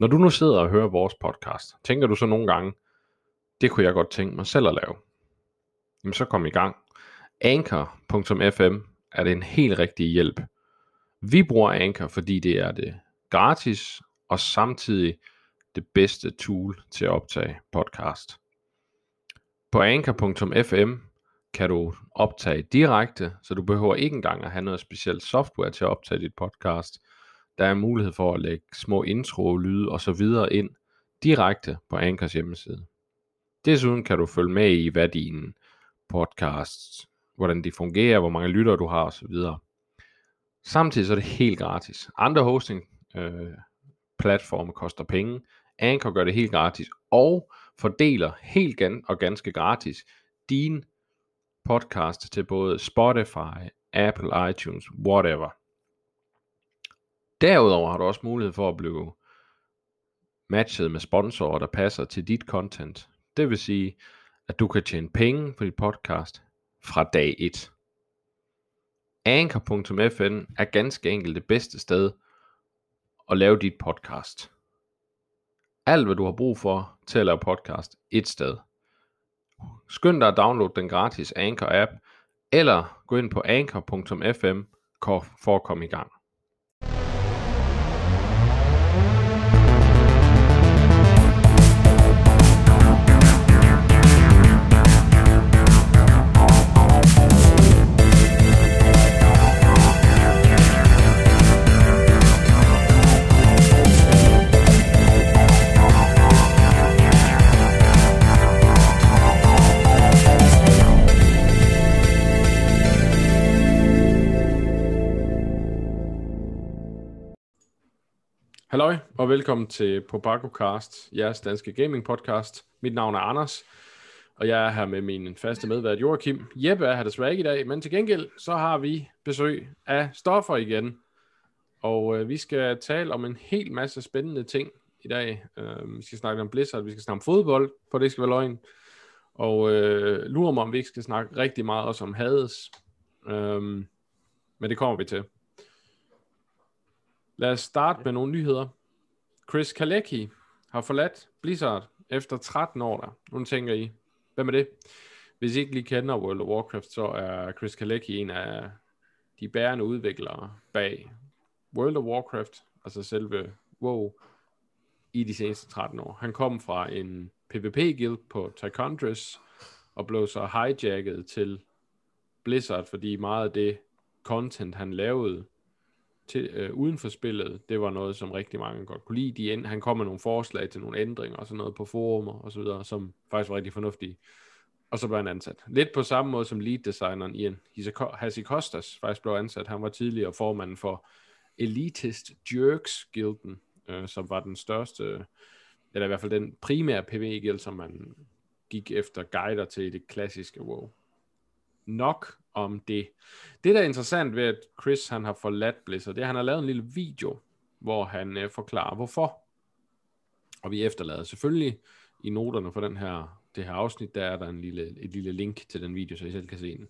Når du nu sidder og hører vores podcast, tænker du så nogle gange, det kunne jeg godt tænke mig selv at lave. Jamen så kom i gang. Anchor.fm er det en helt rigtig hjælp. Vi bruger Anchor, fordi det er det gratis og samtidig det bedste tool til at optage podcast. På anchor.fm kan du optage direkte, så du behøver ikke engang at have noget specielt software til at optage dit podcast. Der er mulighed for at lægge små intro, lyde og så videre ind direkte på Ankers hjemmeside. Desuden kan du følge med i, hvad dine podcasts, hvordan de fungerer, hvor mange lyttere du har osv. Samtidig så er det helt gratis. Andre hosting øh, platforme koster penge. Anchor gør det helt gratis og fordeler helt gan- og ganske gratis din podcast til både Spotify, Apple, iTunes, whatever. Derudover har du også mulighed for at blive matchet med sponsorer, der passer til dit content. Det vil sige, at du kan tjene penge på dit podcast fra dag 1. Anchor.fm er ganske enkelt det bedste sted at lave dit podcast. Alt hvad du har brug for til at lave podcast et sted. Skynd dig at downloade den gratis Anchor app, eller gå ind på anchor.fm for at komme i gang. Og velkommen til Cast, jeres danske gaming podcast. Mit navn er Anders, og jeg er her med min faste medvært Joachim. Jeppe er her desværre ikke i dag, men til gengæld så har vi besøg af Stoffer igen. Og øh, vi skal tale om en hel masse spændende ting i dag. Øh, vi skal snakke om Blizzard, vi skal snakke om fodbold, for det skal være løgn. Og øh, lurer mig, om vi ikke skal snakke rigtig meget også om Hades. Øh, men det kommer vi til. Lad os starte med nogle nyheder. Chris Kalecki har forladt Blizzard efter 13 år der. Nu tænker I, hvem er det? Hvis I ikke lige kender World of Warcraft, så er Chris Kalecki en af de bærende udviklere bag World of Warcraft, altså selve WoW, i de seneste 13 år. Han kom fra en PvP-guild på Tychondris, og blev så hijacket til Blizzard, fordi meget af det content, han lavede, til, øh, uden for spillet, det var noget, som rigtig mange godt kunne lide. De end, han kom med nogle forslag til nogle ændringer og sådan noget på forumer og så videre, som faktisk var rigtig fornuftige. Og så blev han ansat. Lidt på samme måde som lead designeren Ian Hasi Kostas faktisk blev ansat. Han var tidligere formand for Elitist Jerks Guilden, øh, som var den største, eller i hvert fald den primære PvE-guild, som man gik efter guider til det klassiske WoW. Nok om det. Det, der er interessant ved, at Chris han har forladt Blizzard, det er, at han har lavet en lille video, hvor han øh, forklarer, hvorfor. Og vi efterlader selvfølgelig i noterne for den her, det her afsnit, der er der en lille, et lille link til den video, så I selv kan se den.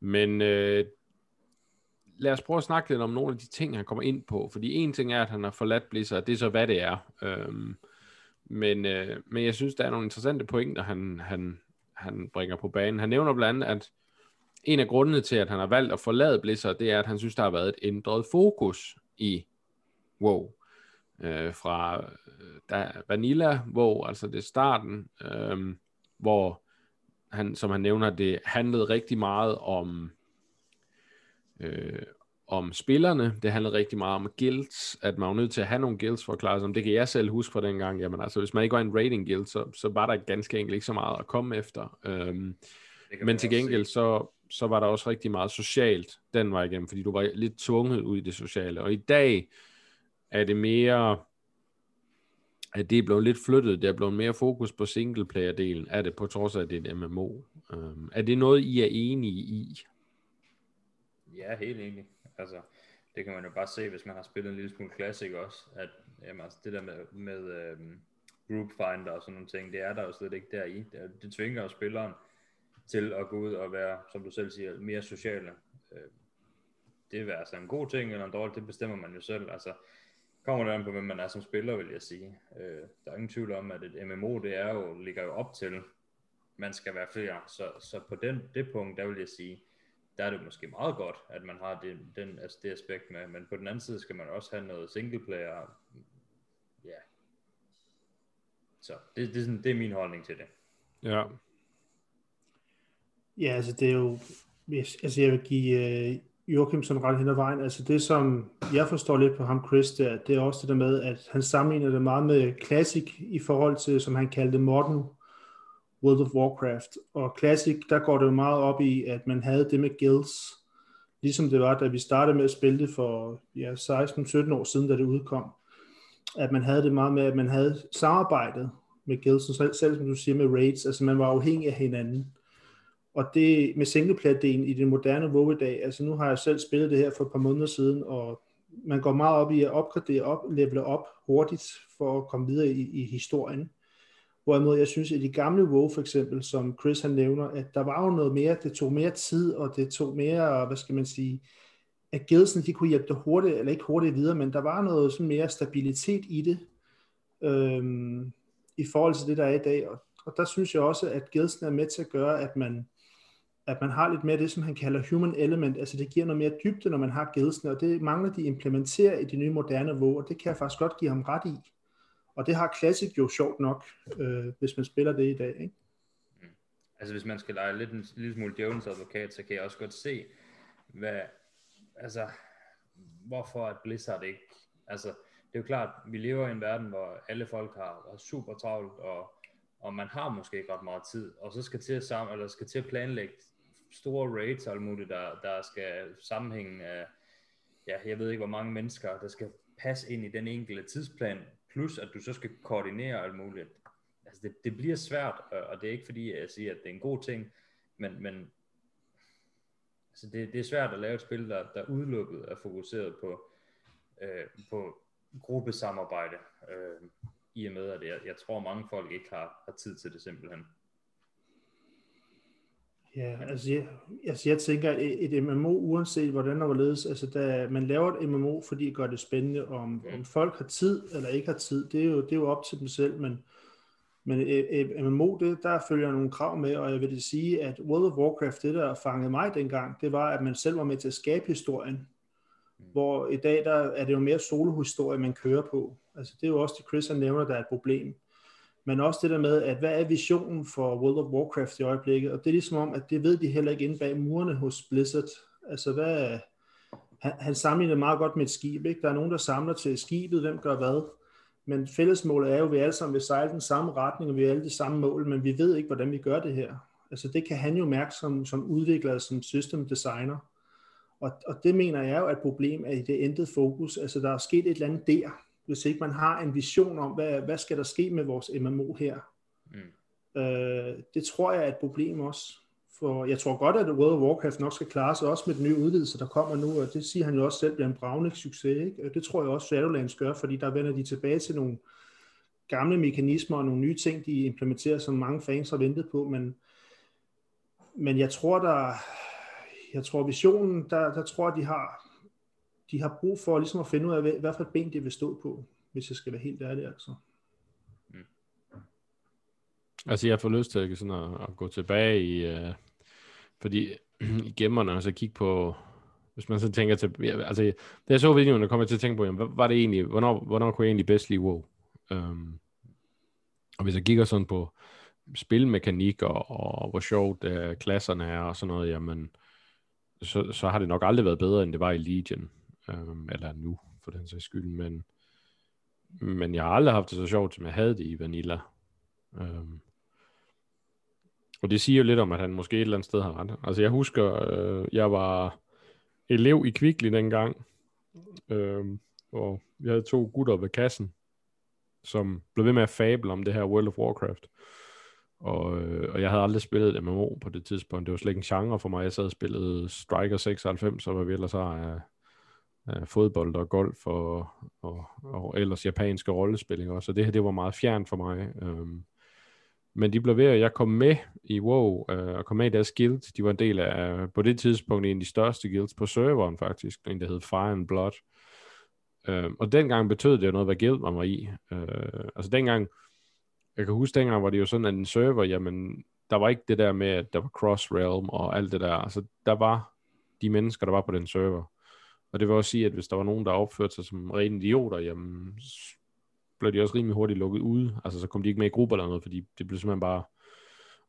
Men øh, lad os prøve at snakke lidt om nogle af de ting, han kommer ind på. Fordi en ting er, at han har forladt Blizzard, det er så, hvad det er. Øhm, men, øh, men jeg synes, der er nogle interessante pointer, han, han, han bringer på banen. Han nævner blandt andet, at en af grundene til, at han har valgt at forlade Blizzard, det er, at han synes, der har været et ændret fokus i WoW. Øh, fra der, da Vanilla WoW, altså det starten, øh, hvor han, som han nævner, det handlede rigtig meget om øh, om spillerne. Det handlede rigtig meget om guilds, at man var nødt til at have nogle guilds for at klare sig. Det kan jeg selv huske fra dengang. Jamen altså, hvis man ikke var en rating guild, så, så var der ganske enkelt ikke så meget at komme efter. Øhm, men til gengæld, så, så var der også rigtig meget socialt den vej igennem, fordi du var lidt tvunget ud i det sociale. Og i dag er det mere, at det er blevet lidt flyttet, det er blevet mere fokus på singleplayer-delen af det, på trods af, at det er et MMO. Øhm, er det noget, I er enige i? Ja, helt enig. Altså, det kan man jo bare se, hvis man har spillet en lille smule Classic også, at jamen, altså, det der med, med øhm, group finder og sådan nogle ting, det er der jo slet ikke der i. Det, det tvinger jo spilleren til at gå ud og være, som du selv siger, mere sociale. Øh, det er altså en god ting eller en dårlig, det bestemmer man jo selv. Altså, kommer det an på, hvem man er som spiller, vil jeg sige. Øh, der er ingen tvivl om, at et MMO, det er jo, ligger jo op til, man skal være flere. Så, så på den, det punkt, der vil jeg sige, der er det måske meget godt, at man har det, den, altså det aspekt med, men på den anden side skal man også have noget singleplayer. Ja. Så det, det, er sådan, det er min holdning til det. Ja. Ja, altså det er jo, altså jeg vil give uh, Joachim sådan ret hen ad vejen. Altså det, som jeg forstår lidt på ham, Chris, der, det er også det der med, at han sammenligner det meget med Classic i forhold til, som han kaldte modern World of Warcraft. Og Classic, der går det jo meget op i, at man havde det med guilds, ligesom det var, da vi startede med at spille det for ja, 16-17 år siden, da det udkom. At man havde det meget med, at man havde samarbejdet med guilds, selv, selv som du siger med raids, altså man var afhængig af hinanden. Og det med singleplayer-delen i det moderne WoW i dag, altså nu har jeg selv spillet det her for et par måneder siden, og man går meget op i at opgradere op, levele op hurtigt for at komme videre i, i historien. Hvorimod jeg synes, at de gamle WoW for eksempel, som Chris han nævner, at der var jo noget mere, det tog mere tid, og det tog mere, hvad skal man sige, at Gilsen, de kunne hjælpe dig hurtigt, eller ikke hurtigt videre, men der var noget sådan mere stabilitet i det, øhm, i forhold til det, der er i dag. Og, og der synes jeg også, at Gilsen er med til at gøre, at man, at man har lidt mere det, som han kalder human element, altså det giver noget mere dybde, når man har Gilsen, og det mangler de implementere i de nye moderne WoW, og det kan jeg faktisk godt give ham ret i. Og det har Classic jo sjovt nok, øh, hvis man spiller det i dag. Ikke? Mm. Altså hvis man skal lege lidt en lille smule djævelens advokat, så kan jeg også godt se, hvad, altså, hvorfor at Blizzard ikke, altså det er jo klart, vi lever i en verden, hvor alle folk har, har super travlt, og, og man har måske ikke ret meget tid, og så skal til at, sammen, eller skal til at planlægge store raids og alt muligt, der, der skal sammenhænge af, ja, jeg ved ikke hvor mange mennesker, der skal passe ind i den enkelte tidsplan, plus at du så skal koordinere alt muligt. Altså det, det bliver svært, og det er ikke fordi, jeg siger, at det er en god ting, men, men altså det, det er svært at lave et spil, der, der udelukket er fokuseret på, øh, på gruppesamarbejde, øh, i og med, at jeg, jeg tror, mange folk ikke har, har tid til det simpelthen. Ja, altså jeg, altså jeg tænker, et, et MMO, uanset hvordan og hvorledes, altså da man laver et MMO, fordi det gør det spændende, om, om folk har tid eller ikke har tid, det er jo, det er jo op til dem selv, men, men et, et MMO, det, der følger nogle krav med, og jeg vil sige, at World of Warcraft, det der fangede mig dengang, det var, at man selv var med til at skabe historien, mm. hvor i dag, der er det jo mere solohistorie, man kører på. Altså det er jo også det, Chris han nævner, der er et problem men også det der med, at hvad er visionen for World of Warcraft i øjeblikket, og det er ligesom om, at det ved de heller ikke inde bag murene hos Blizzard. Altså hvad, han, han sammenligner meget godt med et skib, ikke? Der er nogen, der samler til skibet, hvem gør hvad, men fællesmålet er jo, at vi alle sammen vil sejle den samme retning, og vi har alle de samme mål, men vi ved ikke, hvordan vi gør det her. Altså det kan han jo mærke som, som udvikler, som system designer. Og, og det mener jeg jo er et problem, at i det endte fokus, altså der er sket et eller andet der, hvis ikke man har en vision om, hvad, hvad skal der ske med vores MMO her. Mm. Øh, det tror jeg er et problem også. For jeg tror godt, at World of Warcraft nok skal klare sig også med den nye udvidelse, der kommer nu, og det siger han jo også selv bliver en bravende succes. Ikke? Og det tror jeg også Shadowlands gør, fordi der vender de tilbage til nogle gamle mekanismer og nogle nye ting, de implementerer, som mange fans har ventet på, men, men jeg tror, der, jeg tror visionen, der, der tror jeg, de har de har brug for ligesom at finde ud af, hvad, hvad for et ben de vil stå på, hvis jeg skal være helt ærlig altså. Mm. Altså jeg får lyst til sådan at, at gå tilbage i, uh, fordi i gemmerne, altså, og så kigge på, hvis man så tænker til, ja, altså det er så videoen, der kommer til at tænke på, jamen, hvad var det egentlig, hvornår, hvornår kunne jeg egentlig bedst lide WoW? Um, og hvis jeg kigger sådan på spilmekanik og, og hvor sjovt uh, klasserne er og sådan noget, jamen, så, så har det nok aldrig været bedre, end det var i Legion øhm, eller nu for den sags skyld, men, men jeg har aldrig haft det så sjovt, som jeg havde det i Vanilla. Øhm, og det siger jo lidt om, at han måske et eller andet sted har ret. Altså jeg husker, øh, jeg var elev i Kvickly dengang, øh, og vi havde to gutter ved kassen, som blev ved med at fable om det her World of Warcraft. Og, øh, og jeg havde aldrig spillet MMO på det tidspunkt. Det var slet ikke en genre for mig. Jeg sad og spillede Striker 96, og hvad vi ellers har af, øh, fodbold og golf og, og, og ellers japanske rollespil. Også. Så det her det var meget fjern for mig. Øhm, men de blev ved, at jeg kom med i WoW, øh, og kom med i deres guild. De var en del af, på det tidspunkt, en af de største guilds på serveren faktisk, en der hed Fire and Blood. Øh, og dengang betød det jo noget, hvad guild man var i. Øh, altså dengang, jeg kan huske dengang, var det jo sådan, at en server, jamen, der var ikke det der med, at der var cross-realm og alt det der. Altså, der var de mennesker, der var på den server. Og det vil også sige, at hvis der var nogen, der opførte sig som rene idioter, jamen, blev de også rimelig hurtigt lukket ude. Altså, så kom de ikke med i grupper eller noget, fordi det blev simpelthen bare...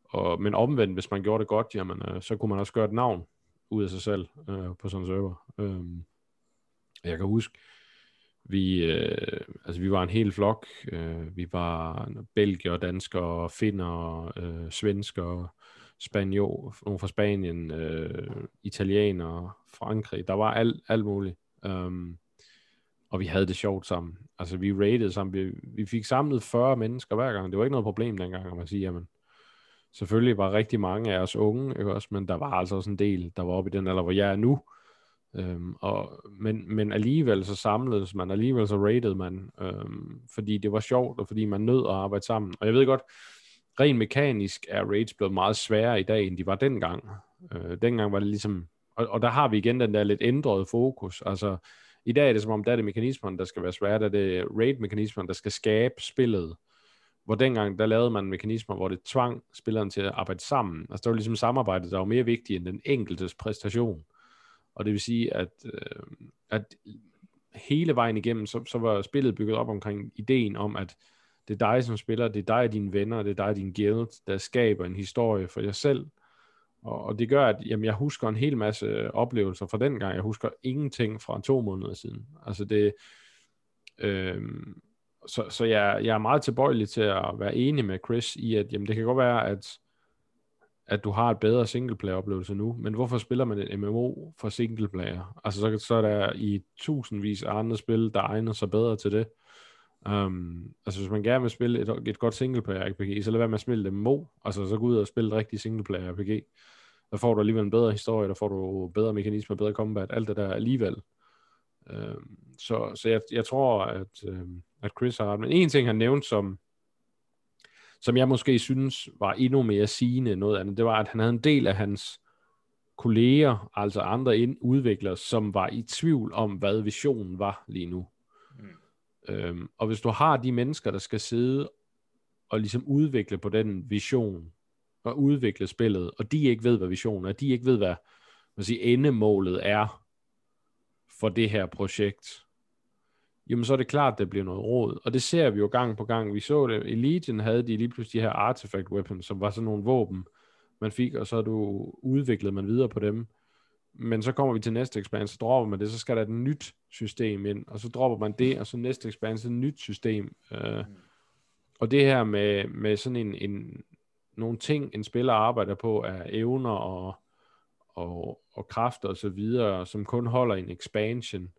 Og, men omvendt, hvis man gjorde det godt, jamen, øh, så kunne man også gøre et navn ud af sig selv øh, på sådan en server. Øh, jeg kan huske, vi, øh, altså vi var en hel flok. Øh, vi var belgier, danskere, finner, øh, svensker, spanjol, nogle fra Spanien, øh, italienere, Frankrig. Der var alt, alt muligt. Um, og vi havde det sjovt sammen. Altså vi rated sammen. Vi, vi fik samlet 40 mennesker hver gang. Det var ikke noget problem dengang, at man siger, jamen, selvfølgelig var rigtig mange af os unge, ikke også? men der var altså også en del, der var oppe i den alder, hvor jeg er nu. Øhm, og, men, men alligevel så samledes man, alligevel så rated man, øhm, fordi det var sjovt, og fordi man nød at arbejde sammen. Og jeg ved godt, rent mekanisk er raids blevet meget sværere i dag, end de var dengang. Øh, dengang var det ligesom, og, og der har vi igen den der lidt ændrede fokus. Altså, i dag er det som om, der er det mekanismerne, der skal være svære, der er det raid-mekanismen, der skal skabe spillet. Hvor dengang, der lavede man mekanismer, hvor det tvang spilleren til at arbejde sammen. Altså, der var ligesom samarbejdet, der var mere vigtigt end den enkeltes præstation. Og det vil sige, at, øh, at hele vejen igennem, så, så var spillet bygget op omkring ideen om, at det er dig som spiller, det er dig og dine venner, det er dig og din guild, der skaber en historie for jer selv. Og, og det gør, at jamen, jeg husker en hel masse oplevelser fra den gang. Jeg husker ingenting fra to måneder siden. Altså det... Øh, så, så jeg, jeg er meget tilbøjelig til at være enig med Chris i, at jamen, det kan godt være, at at du har et bedre singleplayer-oplevelse nu, men hvorfor spiller man et MMO for singleplayer? Altså, så, så er der i tusindvis af andre spil, der egner sig bedre til det. Um, altså, hvis man gerne vil spille et, et godt singleplayer-RPG, så lad være med at spille mo altså så gå ud og spille et rigtigt singleplayer-RPG. Der får du alligevel en bedre historie, der får du bedre mekanismer, bedre combat, alt det der alligevel. Um, så så jeg, jeg tror, at, um, at Chris har ret. Men en ting, han nævnte, som som jeg måske synes var endnu mere sigende end noget andet, det var, at han havde en del af hans kolleger, altså andre udviklere, som var i tvivl om, hvad visionen var lige nu. Øhm, og hvis du har de mennesker, der skal sidde og ligesom udvikle på den vision, og udvikle spillet, og de ikke ved, hvad visionen er, de ikke ved, hvad, man siger, endemålet er for det her projekt, jamen så er det klart, at det bliver noget råd. Og det ser vi jo gang på gang. Vi så det, i Legion havde de lige pludselig de her artifact weapons, som var sådan nogle våben, man fik, og så du udviklede man videre på dem. Men så kommer vi til næste expansion, så dropper man det, så skal der et nyt system ind, og så dropper man det, og så næste expansion et nyt system. Uh, og det her med, med sådan en, en, nogle ting, en spiller arbejder på, er evner og, og, og kræfter og så videre, som kun holder en expansion,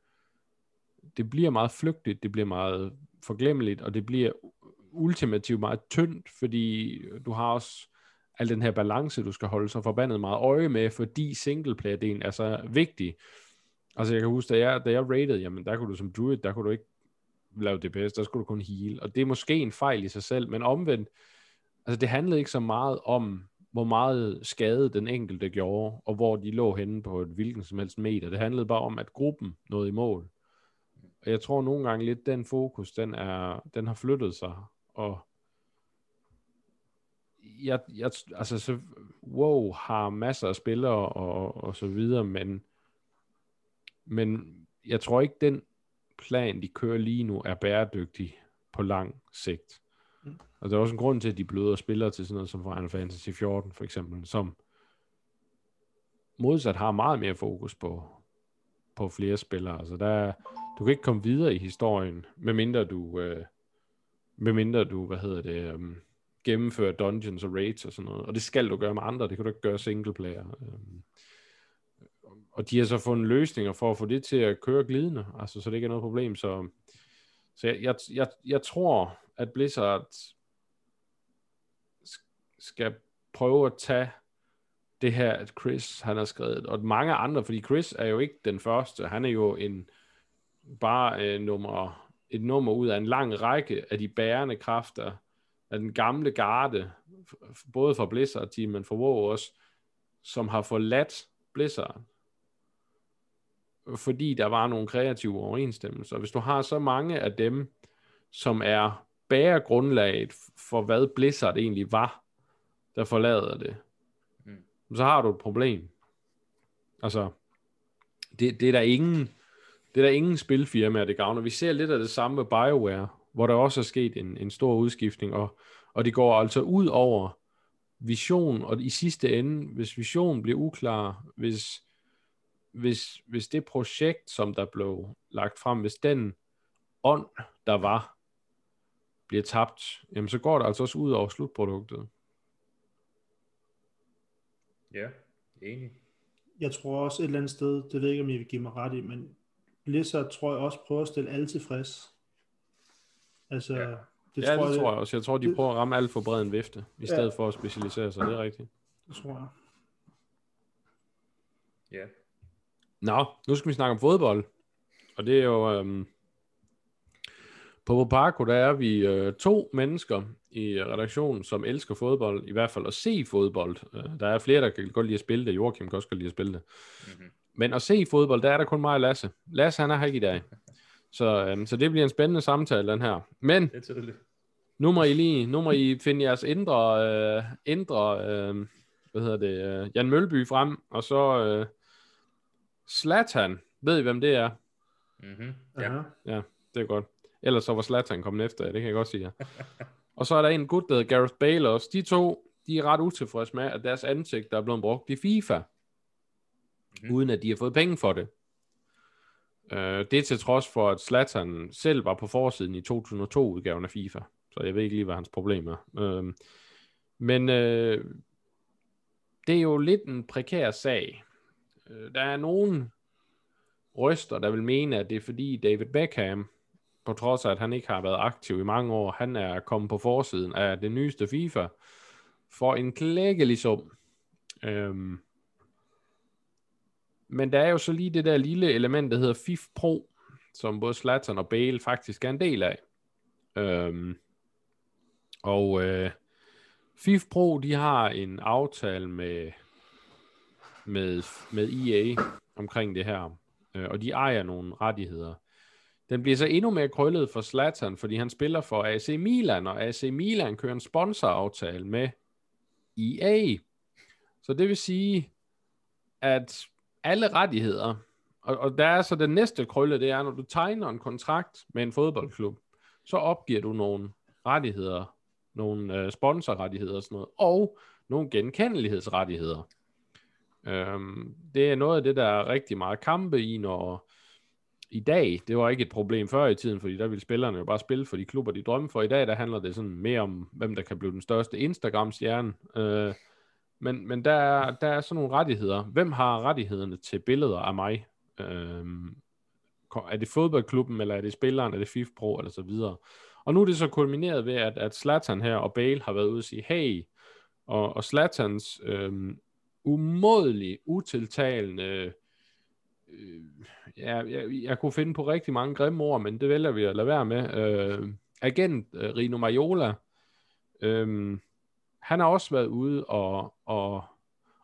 det bliver meget flygtigt, det bliver meget forglemmeligt, og det bliver ultimativt meget tyndt, fordi du har også al den her balance, du skal holde så forbandet meget øje med, fordi singleplayer-delen er så vigtig. Altså jeg kan huske, da jeg, da jeg rated, jamen der kunne du som druid, der kunne du ikke lave DPS, der skulle du kun heal, og det er måske en fejl i sig selv, men omvendt, altså det handlede ikke så meget om, hvor meget skade den enkelte gjorde, og hvor de lå henne på et hvilken som helst meter. Det handlede bare om, at gruppen nåede i mål. Og jeg tror nogle gange lidt, den fokus, den, er, den har flyttet sig, og jeg, jeg, altså så, WoW har masser af spillere og, og så videre, men, men jeg tror ikke, den plan, de kører lige nu, er bæredygtig på lang sigt. Mm. Og der er også en grund til, at de bløder spillere til sådan noget som Final Fantasy 14 for eksempel, som modsat har meget mere fokus på, på flere spillere. Altså der, du kan ikke komme videre i historien, medmindre du, øh, medmindre du, hvad hedder det, um, gennemføre dungeons og raids og sådan noget. Og det skal du gøre med andre, det kan du ikke gøre single player. Øhm, og de har så fundet løsninger for at få det til at køre glidende, altså så det ikke er noget problem. Så, så jeg, jeg, jeg, jeg tror, at Blizzard skal prøve at tage det her, at Chris han har skrevet, og mange andre, fordi Chris er jo ikke den første, han er jo en bare øh, nummer, et nummer ud af en lang række af de bærende kræfter af den gamle garde, både fra Blizzard-team, men for WoW også, som har forladt Blizzard. fordi der var nogle kreative overensstemmelser. Hvis du har så mange af dem, som er bære grundlaget for, hvad Blizzard egentlig var, der forlader det, mm. så har du et problem. Altså, det, det er der ingen, det er der ingen spilfirmaer, det gavner. Vi ser lidt af det samme med BioWare, hvor der også er sket en, en stor udskiftning, og, og det går altså ud over vision, og i sidste ende, hvis visionen bliver uklar, hvis, hvis, hvis det projekt, som der blev lagt frem, hvis den ånd, der var, bliver tabt, jamen så går det altså også ud over slutproduktet. Ja, enig. Jeg tror også et eller andet sted, det ved jeg ikke, om I vil give mig ret i, men Blizzard tror jeg også prøver at stille alle tilfreds. Altså, ja. Det ja, tror det jeg, tror jeg også. Jeg tror, de prøver at ramme alt for bred en vifte, i ja. stedet for at specialisere sig. Det er rigtigt. Det tror jeg. Ja. Nå, nu skal vi snakke om fodbold. Og det er jo... Øhm, på Poparco, der er vi øh, to mennesker i redaktionen, som elsker fodbold, i hvert fald at se fodbold. Øh, der er flere, der kan godt lide at spille det. Joachim kan også godt lide at spille det. Mm-hmm. Men at se fodbold, der er der kun mig og Lasse. Lasse, han er her ikke i dag. Så, øhm, så det bliver en spændende samtale, den her. Men nu må I lige, nu må I finde jeres indre, øh, indre øh, hvad hedder det, øh, Jan Mølby frem, og så øh, Slatan, ved I hvem det er? Mm-hmm. Ja. ja, det er godt. Ellers så var Slatan kommet efter, det kan jeg godt sige. og så er der en gut, der hedder Gareth Bale også. De to, de er ret utilfredse med, at deres ansigt der er blevet brugt i FIFA, mm-hmm. uden at de har fået penge for det. Øh, det til trods for, at Zlatan selv var på forsiden i 2002-udgaven af FIFA. Så jeg ved ikke lige, hvad hans problem er. Øh, men øh, det er jo lidt en prekær sag. Øh, der er nogen røster, der vil mene, at det er fordi David Beckham, på trods af, at han ikke har været aktiv i mange år, han er kommet på forsiden af det nyeste FIFA, for en klækkelig sum. Uh, men der er jo så lige det der lille element, der hedder FIF Pro, som både Slatan og Bale faktisk er en del af. Øhm, og øh, FIF Pro, de har en aftale med, med, med EA omkring det her, øh, og de ejer nogle rettigheder. Den bliver så endnu mere krøllet for Slattern, fordi han spiller for AC Milan, og AC Milan kører en sponsoraftale med EA. Så det vil sige, at alle rettigheder. Og, og der er så den næste krølle, det er, når du tegner en kontrakt med en fodboldklub, så opgiver du nogle rettigheder, nogle øh, sponsorrettigheder og sådan noget, og nogle genkendelighedsrettigheder. Øhm, det er noget af det, der er rigtig meget kampe i, når i dag, det var ikke et problem før i tiden, fordi der ville spillerne jo bare spille for de klubber, de drømmer for. I dag, der handler det sådan mere om, hvem der kan blive den største Instagram-stjerne. Øh, men, men der, er, der er sådan nogle rettigheder. Hvem har rettighederne til billeder af mig? Øhm, er det fodboldklubben, eller er det spilleren, er det FIFA Pro, eller så videre. Og nu er det så kulmineret ved, at, at Slatan her og Bale har været ude og sige, hey, og, og Slatans øhm, umådelig, utiltalende, øh, ja, jeg, jeg kunne finde på rigtig mange grimme ord, men det vælger vi at lade være med. Øh, agent øh, Rino Majola, øh, han har også været ude og, og,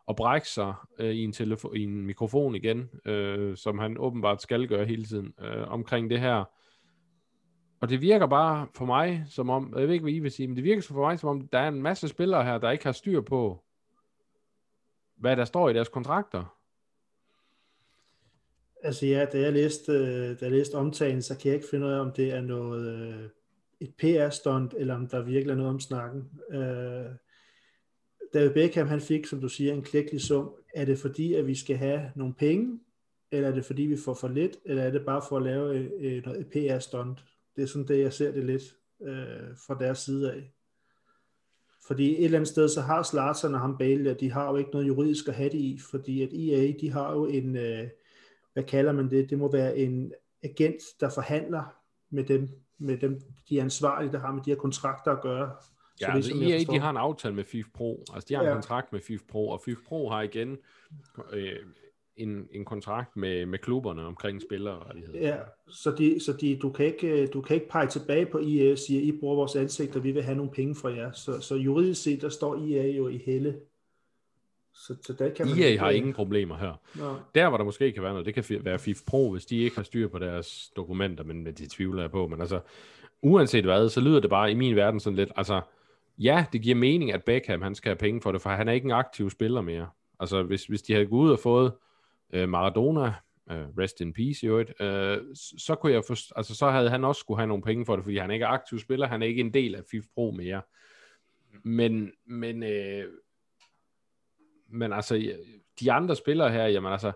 og brække sig øh, i, en telefo- i en mikrofon igen, øh, som han åbenbart skal gøre hele tiden øh, omkring det her. Og det virker bare for mig som om, jeg ved ikke, hvad I vil sige, men det virker for mig som om, der er en masse spillere her, der ikke har styr på, hvad der står i deres kontrakter. Altså ja, da jeg læste, øh, da jeg læste omtalen, så kan jeg ikke finde ud af, om det er noget, øh, et PR-stunt, eller om der virkelig er noget om snakken. Øh, David Beckham, han fik, som du siger, en klækkelig sum. Er det fordi, at vi skal have nogle penge, eller er det fordi, vi får for lidt, eller er det bare for at lave øh, øh, et, et PR-stunt? Det er sådan det, jeg ser det lidt øh, fra deres side af. Fordi et eller andet sted, så har Slarsen og ham Bale, de har jo ikke noget juridisk at have det i, fordi at EA, de har jo en, øh, hvad kalder man det, det må være en agent, der forhandler med dem, med dem, de ansvarlige, der har med de her kontrakter at gøre. Ja, så altså EA, de har en aftale med FIF Pro. Altså, de har ja. en kontrakt med FIF Pro, og FIF Pro har igen øh, en, en kontrakt med, med klubberne omkring spillerrettigheder. Ja, så, de, så de, du, kan ikke, du kan ikke pege tilbage på EA og sige, I bruger vores ansigt, og vi vil have nogle penge fra jer. Så, så juridisk set, der står EA jo i helle Så, så der kan man EA ikke- har ingen problemer her. Nå. Der, hvor der måske kan være noget, det kan være FIF Pro, hvis de ikke har styr på deres dokumenter, men det tvivler jeg på. Men altså, uanset hvad, så lyder det bare i min verden sådan lidt, altså, ja, det giver mening, at Beckham, han skal have penge for det, for han er ikke en aktiv spiller mere. Altså, hvis, hvis de havde gået ud og fået øh, Maradona, øh, rest in peace i øvrigt, øh, så kunne jeg forst- altså, så havde han også skulle have nogle penge for det, fordi han ikke er aktiv spiller, han er ikke en del af FIF Pro mere. Men, men, øh, men altså, de andre spillere her, jamen altså,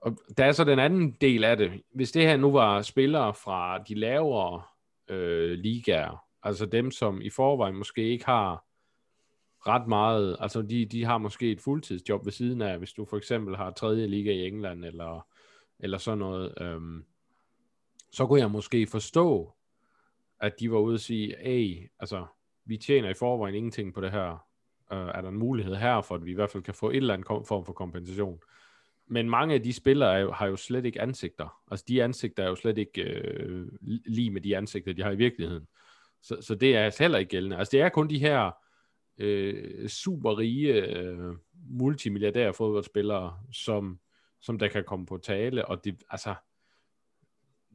og der er så den anden del af det. Hvis det her nu var spillere fra de lavere øh, ligaer, altså dem, som i forvejen måske ikke har ret meget, altså de, de har måske et fuldtidsjob ved siden af, hvis du for eksempel har tredje liga i England, eller, eller sådan noget, øhm, så kunne jeg måske forstå, at de var ude og sige, hey, altså, vi tjener i forvejen ingenting på det her, øh, er der en mulighed her, for at vi i hvert fald kan få et eller andet form for kompensation. Men mange af de spillere er jo, har jo slet ikke ansigter. Altså de ansigter er jo slet ikke øh, lige med de ansigter, de har i virkeligheden. Så, så det er altså heller ikke gældende. Altså det er kun de her øh, super rige øh, multimilliardære fodboldspillere, som, som der kan komme på tale, og det, altså,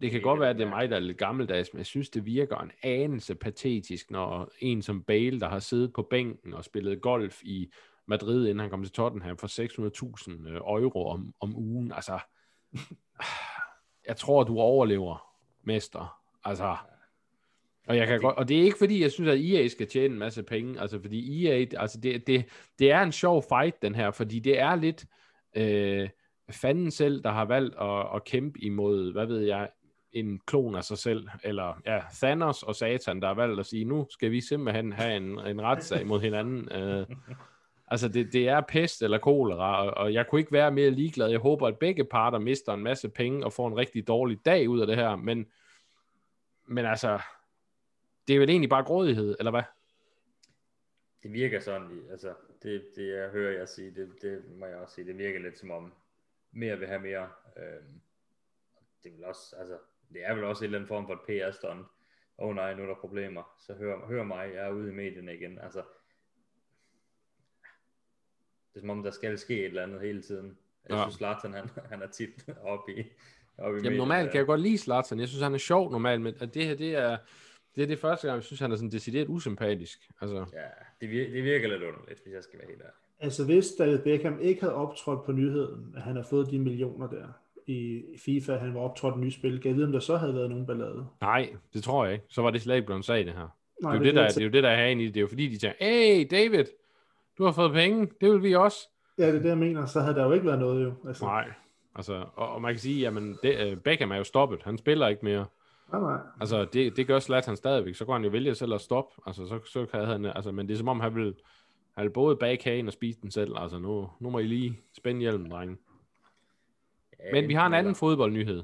det kan Det godt være, at det er mig, der er lidt gammeldags, men jeg synes, det virker en anelse patetisk, når en som Bale, der har siddet på bænken og spillet golf i Madrid, inden han kom til Tottenham, for 600.000 øh, euro om, om ugen. Altså, jeg tror, du overlever, mester. Altså, og, jeg kan det- godt, og det er ikke fordi, jeg synes, at EA skal tjene en masse penge, altså fordi EA, altså det, det, det er en sjov fight, den her, fordi det er lidt øh, fanden selv, der har valgt at, at kæmpe imod, hvad ved jeg, en klon af sig selv, eller ja, Thanos og Satan, der har valgt at sige, nu skal vi simpelthen have en, en retssag mod hinanden. Øh, altså det, det er pest eller kolera, og, og jeg kunne ikke være mere ligeglad. Jeg håber, at begge parter mister en masse penge og får en rigtig dårlig dag ud af det her, men, men altså, det er vel egentlig bare grådighed, eller hvad? Det virker sådan, altså det, det jeg hører jeg sige, det, det må jeg også sige, det virker lidt som om mere vil have mere. Øhm, det vel også, altså det er vel også en eller anden form for et PR-stunt. Åh oh, nej, nu er der problemer. Så hør, hør mig, jeg er ude i medierne igen. Altså, det er som om, der skal ske et eller andet hele tiden. Jeg Ja. synes, Zlatan, han, han er tit oppe i, oppe i Jamen normalt kan jeg godt lide Zlatan. Jeg synes, han er sjov normalt, men at det her, det er det, er det første gang, jeg synes, han er sådan decideret usympatisk. Altså, Ja, det virker, det virker lidt underligt, hvis jeg skal være helt ærlig. Altså hvis David Beckham ikke havde optrådt på nyheden, at han har fået de millioner der i FIFA, han var optrådt i nye spil, kan jeg vide, om der så havde været nogen ballade? nej, det tror jeg ikke. Så var det slet ikke blevet sag, det her. Nej, det, er jo det, der, det er jo det, der er herinde i det. Det er jo fordi, de tænker, hey David, du har fået penge, det vil vi også. Ja, det er det, jeg mener. Så havde der jo ikke været noget jo. Altså, Nej, altså, og, og man kan sige, jamen, det, uh, Beckham er jo stoppet. Han spiller ikke mere. Nej, nej. Altså, det, det gør Zlatan stadigvæk. Så kan han jo vælge selv at stoppe. Altså, så, så kan han, altså, men det er som om, han vil, han vil både bage kagen og spise den selv. Altså, nu, nu må I lige spænde hjelmen, drenge. Ja, Men vi har en anden fodboldnyhed,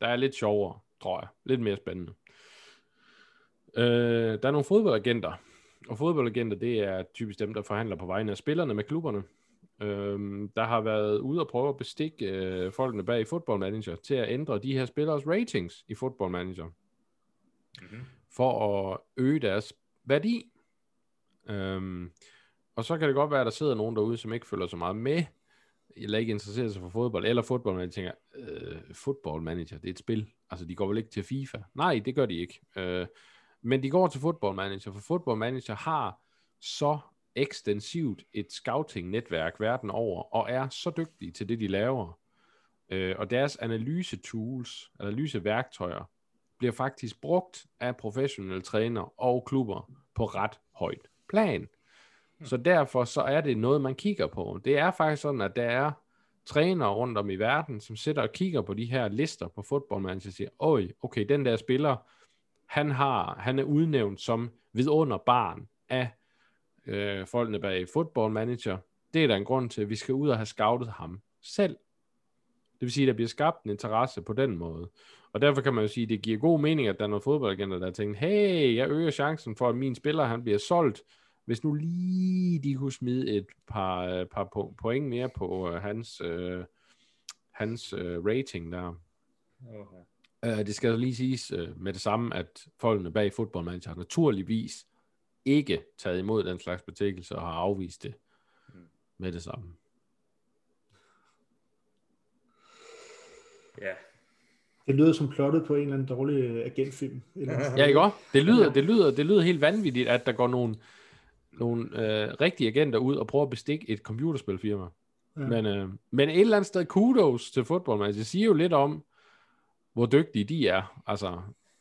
der er lidt sjovere, tror jeg. Lidt mere spændende. Øh, der er nogle fodboldagenter, og fodboldagenter, det er typisk dem, der forhandler på vegne af spillerne med klubberne. Øh, der har været ude og prøve at bestikke øh, folkene bag Football Manager til at ændre de her spillers ratings i Football Manager, Mhm. for at øge deres værdi. Øhm, og så kan det godt være, at der sidder nogen derude, som ikke følger så meget med, eller ikke interesserer sig for fodbold, eller fodbold, men de tænker, øh, football manager, det er et spil. Altså, de går vel ikke til FIFA? Nej, det gør de ikke. Øh, men de går til football manager, for football manager har så ekstensivt et scouting-netværk verden over, og er så dygtige til det, de laver. Øh, og deres analyse-tools, analyseværktøjer, bliver faktisk brugt af professionelle trænere og klubber på ret højt plan. Så derfor så er det noget, man kigger på. Det er faktisk sådan, at der er trænere rundt om i verden, som sidder og kigger på de her lister på Football Manager og siger, oj, okay, den der spiller, han, har, han er udnævnt som vidunderbarn af øh, folkene bag Football Manager. Det er der en grund til, at vi skal ud og have scoutet ham selv. Det vil sige, at der bliver skabt en interesse på den måde. Og derfor kan man jo sige, at det giver god mening, at der er nogle fodboldagenter, der har tænkt, hey, jeg øger chancen for, at min spiller han bliver solgt, hvis nu lige de kunne smide et par, øh, par po- point mere på øh, hans, øh, hans øh, rating der. Okay. Uh, det skal lige siges uh, med det samme, at folkene bag Football Manager har naturligvis ikke taget imod den slags betingelser og har afvist det mm. med det samme. Ja. Det lyder som plottet på en eller anden dårlig øh, agentfilm. Eller ja, ikke også? Det lyder, det, lyder, det lyder helt vanvittigt, at der går nogle, nogle øh, rigtige agenter ud og prøver at bestikke et computerspilfirma. Ja. Men, øh, men et eller andet sted, kudos til fodbold. man. Altså, det siger jo lidt om, hvor dygtige de er. Altså,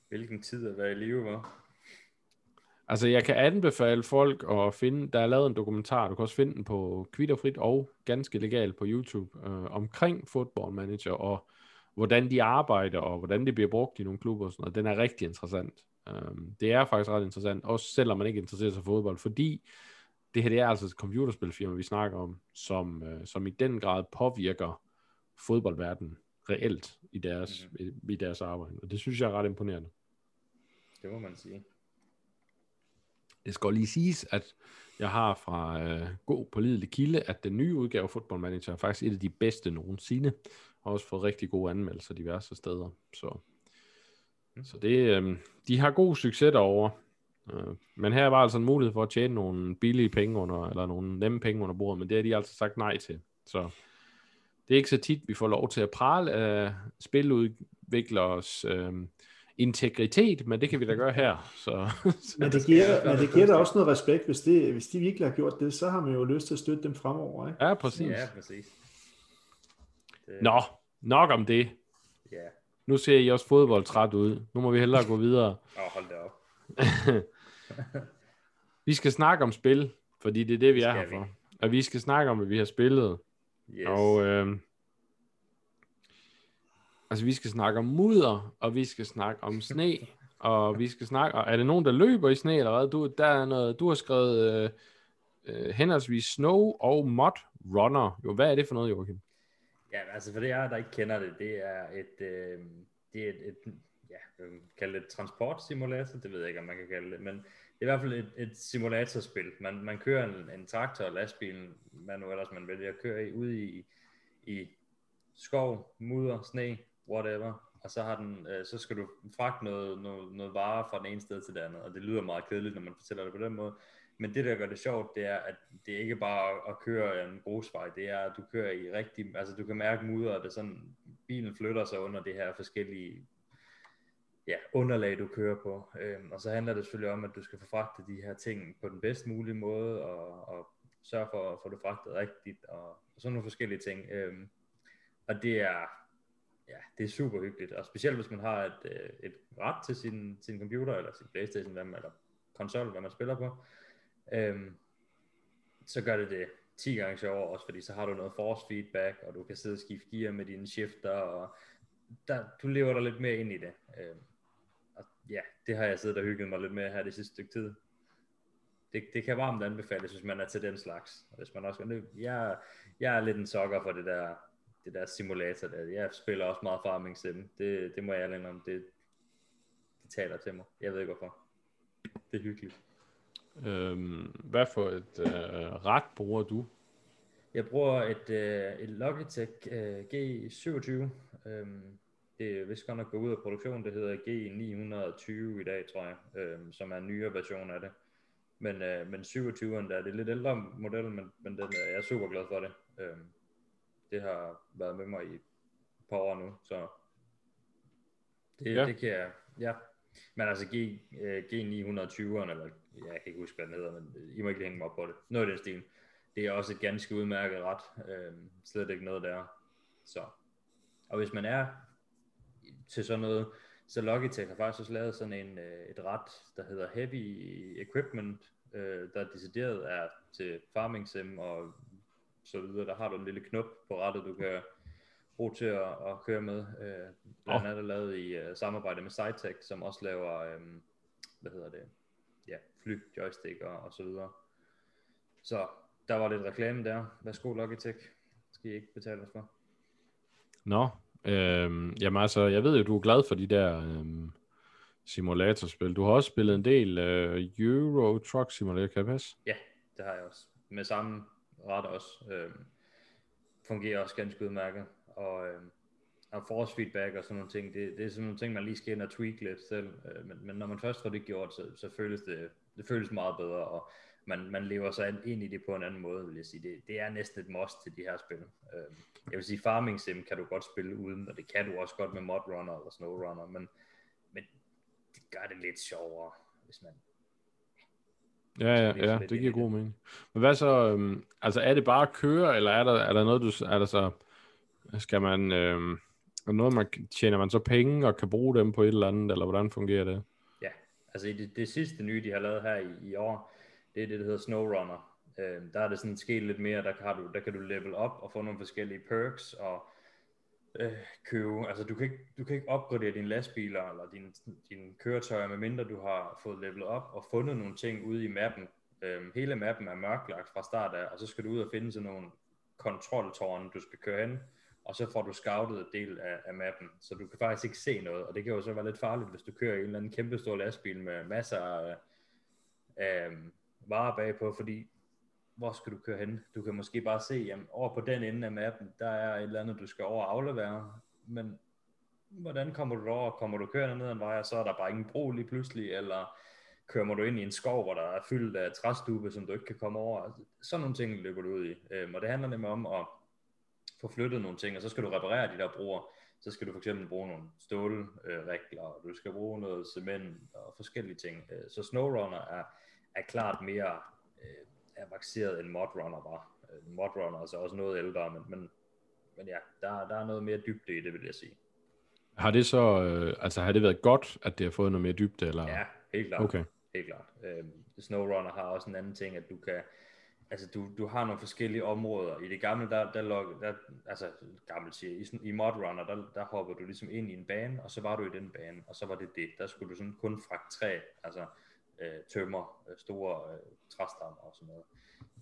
Hvilken tid at være i live, var altså jeg kan anbefale folk at finde, der er lavet en dokumentar, du kan også finde den på Kvitterfrit og ganske legalt på YouTube, øh, omkring Football Manager, og hvordan de arbejder, og hvordan det bliver brugt i nogle klubber og sådan noget. Den er rigtig interessant. Um, det er faktisk ret interessant, også selvom man ikke interesserer sig for fodbold, fordi det her det er altså et computerspilfirma, vi snakker om, som, øh, som i den grad påvirker fodboldverdenen reelt i deres, mm. i, i deres arbejde. Og det synes jeg er ret imponerende. Det må man sige. Det skal lige siges, at jeg har fra øh, god pålidelig kilde, at den nye udgave af Football Manager er faktisk et af de bedste nogensinde. Har også fået rigtig gode anmeldelser diverse steder. Så, så det, øh, de har god succes derovre. Øh, men her var altså en mulighed for at tjene nogle billige penge under, eller nogle nemme penge under bordet, men det har de altså sagt nej til. Så det er ikke så tit, vi får lov til at prale af spiludviklers øh, integritet, men det kan vi da gøre her. Så, Men det giver, men det giver da også noget respekt, hvis, det, hvis de virkelig har gjort det, så har man jo lyst til at støtte dem fremover. Ikke? ja, præcis. Ja, præcis. Det, Nå, nok om det. Ja, Nu ser I også fodboldtræt ud. Nu må vi hellere gå videre. og hold da op. Vi skal snakke om spil, fordi det er det, vi Det er her vi. for. Og vi skal snakke om, hvad vi har spillet. Yes. Og øh, altså, vi skal snakke om mudder, og vi skal snakke om sne, og vi skal snakke... Og er det nogen, der løber i sne, eller hvad? Du, der er noget, du har skrevet øh, øh, henholdsvis snow og mud runner. Jo, hvad er det for noget, Joachim? Ja, altså for det jeg, der ikke kender det, det er et, øh, det er et, et ja, kalde det transportsimulator, det ved jeg ikke, om man kan kalde det, men det er i hvert fald et, et simulatorspil. Man, man kører en, en traktor, lastbil, hvad nu ellers man vælger at køre i, ude i, i skov, mudder, sne, whatever, og så, har den, øh, så skal du fragte noget, noget, noget varer fra den ene sted til det andet, og det lyder meget kedeligt, når man fortæller det på den måde, men det, der gør det sjovt, det er, at det ikke bare at- køre en grusvej, det er, at du kører i rigtig, altså du kan mærke mudder, at det sådan, bilen flytter sig under det her forskellige ja, underlag, du kører på. Øhm, og så handler det selvfølgelig om, at du skal få fragtet de her ting på den bedst mulige måde, og, og sørge for at få det fragtet rigtigt, og, og sådan nogle forskellige ting. Øhm, og det er, ja, det er super hyggeligt, og specielt hvis man har et, øh, et ret til sin, sin computer, eller sin Playstation, hvad man, eller konsol, hvad man spiller på, øhm, så gør det det 10 gange sjovere også, fordi så har du noget force feedback, og du kan sidde og skifte gear med dine shifter, og der, du lever der lidt mere ind i det. Øhm, og ja, det har jeg siddet og hygget mig lidt med her det sidste stykke tid. Det, det kan varmt anbefales, hvis man er til den slags. Og hvis man også, jeg, jeg er lidt en sokker for det der, det der simulator der. Jeg spiller også meget Farming Sim. Det, det må jeg ærlig om. Det, det taler til mig. Jeg ved ikke hvorfor. Det er hyggeligt. Øhm, hvad for et øh, ret bruger du? Jeg bruger et, øh, et Logitech øh, G27. Øhm, det er vist godt nok gået ud af produktion. Det hedder G920 i dag, tror jeg, øhm, som er en nyere version af det. Men, øh, men 27'eren der, det er lidt ældre model, men, men den, er, jeg er super glad for det. Øhm, det har været med mig i et par år nu, så det, Ja. ja. det kan jeg, ja. Men altså G, øh, G920'eren, eller jeg kan ikke huske, hvad den hedder, men I må ikke hænge mig op på det. Noget i den stil. Det er også et ganske udmærket ret. Øhm, slet ikke noget der. Så. Og hvis man er til sådan noget, så Logitech har faktisk også lavet sådan en, øh, et ret, der hedder Heavy Equipment, øh, der decideret er til farming sim og så videre. Der har du en lille knop på rettet, du kan bruge til at, at køre med. Øh, blandt andet lavet i uh, samarbejde med Cytec, som også laver, øh, hvad hedder det, ja, fly, joystick og, og så videre. Så der var lidt reklame der. Værsgo Logitech. Skal I ikke betale os for? Nå, øhm, jamen altså, jeg ved jo, du er glad for de der øhm, simulatorspil. Du har også spillet en del øh, Euro Truck Simulator, kan det passe? Ja, det har jeg også. Med samme ret også. Øh, fungerer også ganske udmærket. Og øh, og force feedback og sådan nogle ting, det, det er sådan nogle ting, man lige skal ind og tweak lidt selv. Øh, men, men når man først får det gjort, så, så føles det, det føles meget bedre, og man, man lever sig ind i det på en anden måde, vil jeg sige. Det, det er næsten et must til de her spil. Øh, jeg vil sige, Farming Sim kan du godt spille uden, og det kan du også godt med Mod Runner eller Snow Runner, men, men det gør det lidt sjovere, hvis man Ja, ja, ja, det giver god mening. Men hvad så, øhm, altså er det bare at køre, eller er der, er der noget, du, er der så, skal man, øhm, er noget, man, tjener man så penge og kan bruge dem på et eller andet, eller hvordan fungerer det? Ja, altså det, det sidste nye, de har lavet her i, i år, det er det, der hedder Snowrunner. Øh, der er det sådan sket lidt mere, der kan, du, der kan du level op og få nogle forskellige perks, og øh, købe, altså du kan, ikke, du kan ikke opgradere dine lastbiler eller dine, din køretøjer, medmindre du har fået levelet op og fundet nogle ting ude i mappen. Øh, hele mappen er mørklagt fra start af, og så skal du ud og finde sådan nogle kontroltårne, du skal køre hen, og så får du scoutet en del af, af mappen, så du kan faktisk ikke se noget, og det kan jo så være lidt farligt, hvis du kører i en eller anden kæmpe stor lastbil med masser af, af øhm, varer bagpå, fordi hvor skal du køre hen? Du kan måske bare se, jamen over på den ende af mappen, der er et eller andet, du skal over aflevere, men hvordan kommer du over? Kommer du kørende ned ad en vej, og så er der bare ingen bro lige pludselig, eller kører du ind i en skov, hvor der er fyldt af træstube, som du ikke kan komme over? Altså, sådan nogle ting løber du ud i, øhm, og det handler nemlig om at få flyttet nogle ting, og så skal du reparere de der broer, så skal du for eksempel bruge nogle stålregler, og du skal bruge noget cement og forskellige ting. Øh, så SnowRunner er, er klart mere avanceret end Modrunner var. Øh, Modrunner er altså også noget ældre, men, men, men ja, der, der er noget mere dybde i det, vil jeg sige. Har det så, øh, altså har det været godt, at det har fået noget mere dybde? Eller? Ja, helt klart. Okay. Helt klart. Øhm, SnowRunner har også en anden ting, at du kan, altså du, du har nogle forskellige områder. I det gamle, der, der, log, der altså gammelt siger, i, i Modrunner, der, der hopper du ligesom ind i en bane, og så var du i den bane, og så var det det. Der skulle du sådan kun fragte træ, altså øh, tømmer, øh, store øh, træstammer og sådan noget.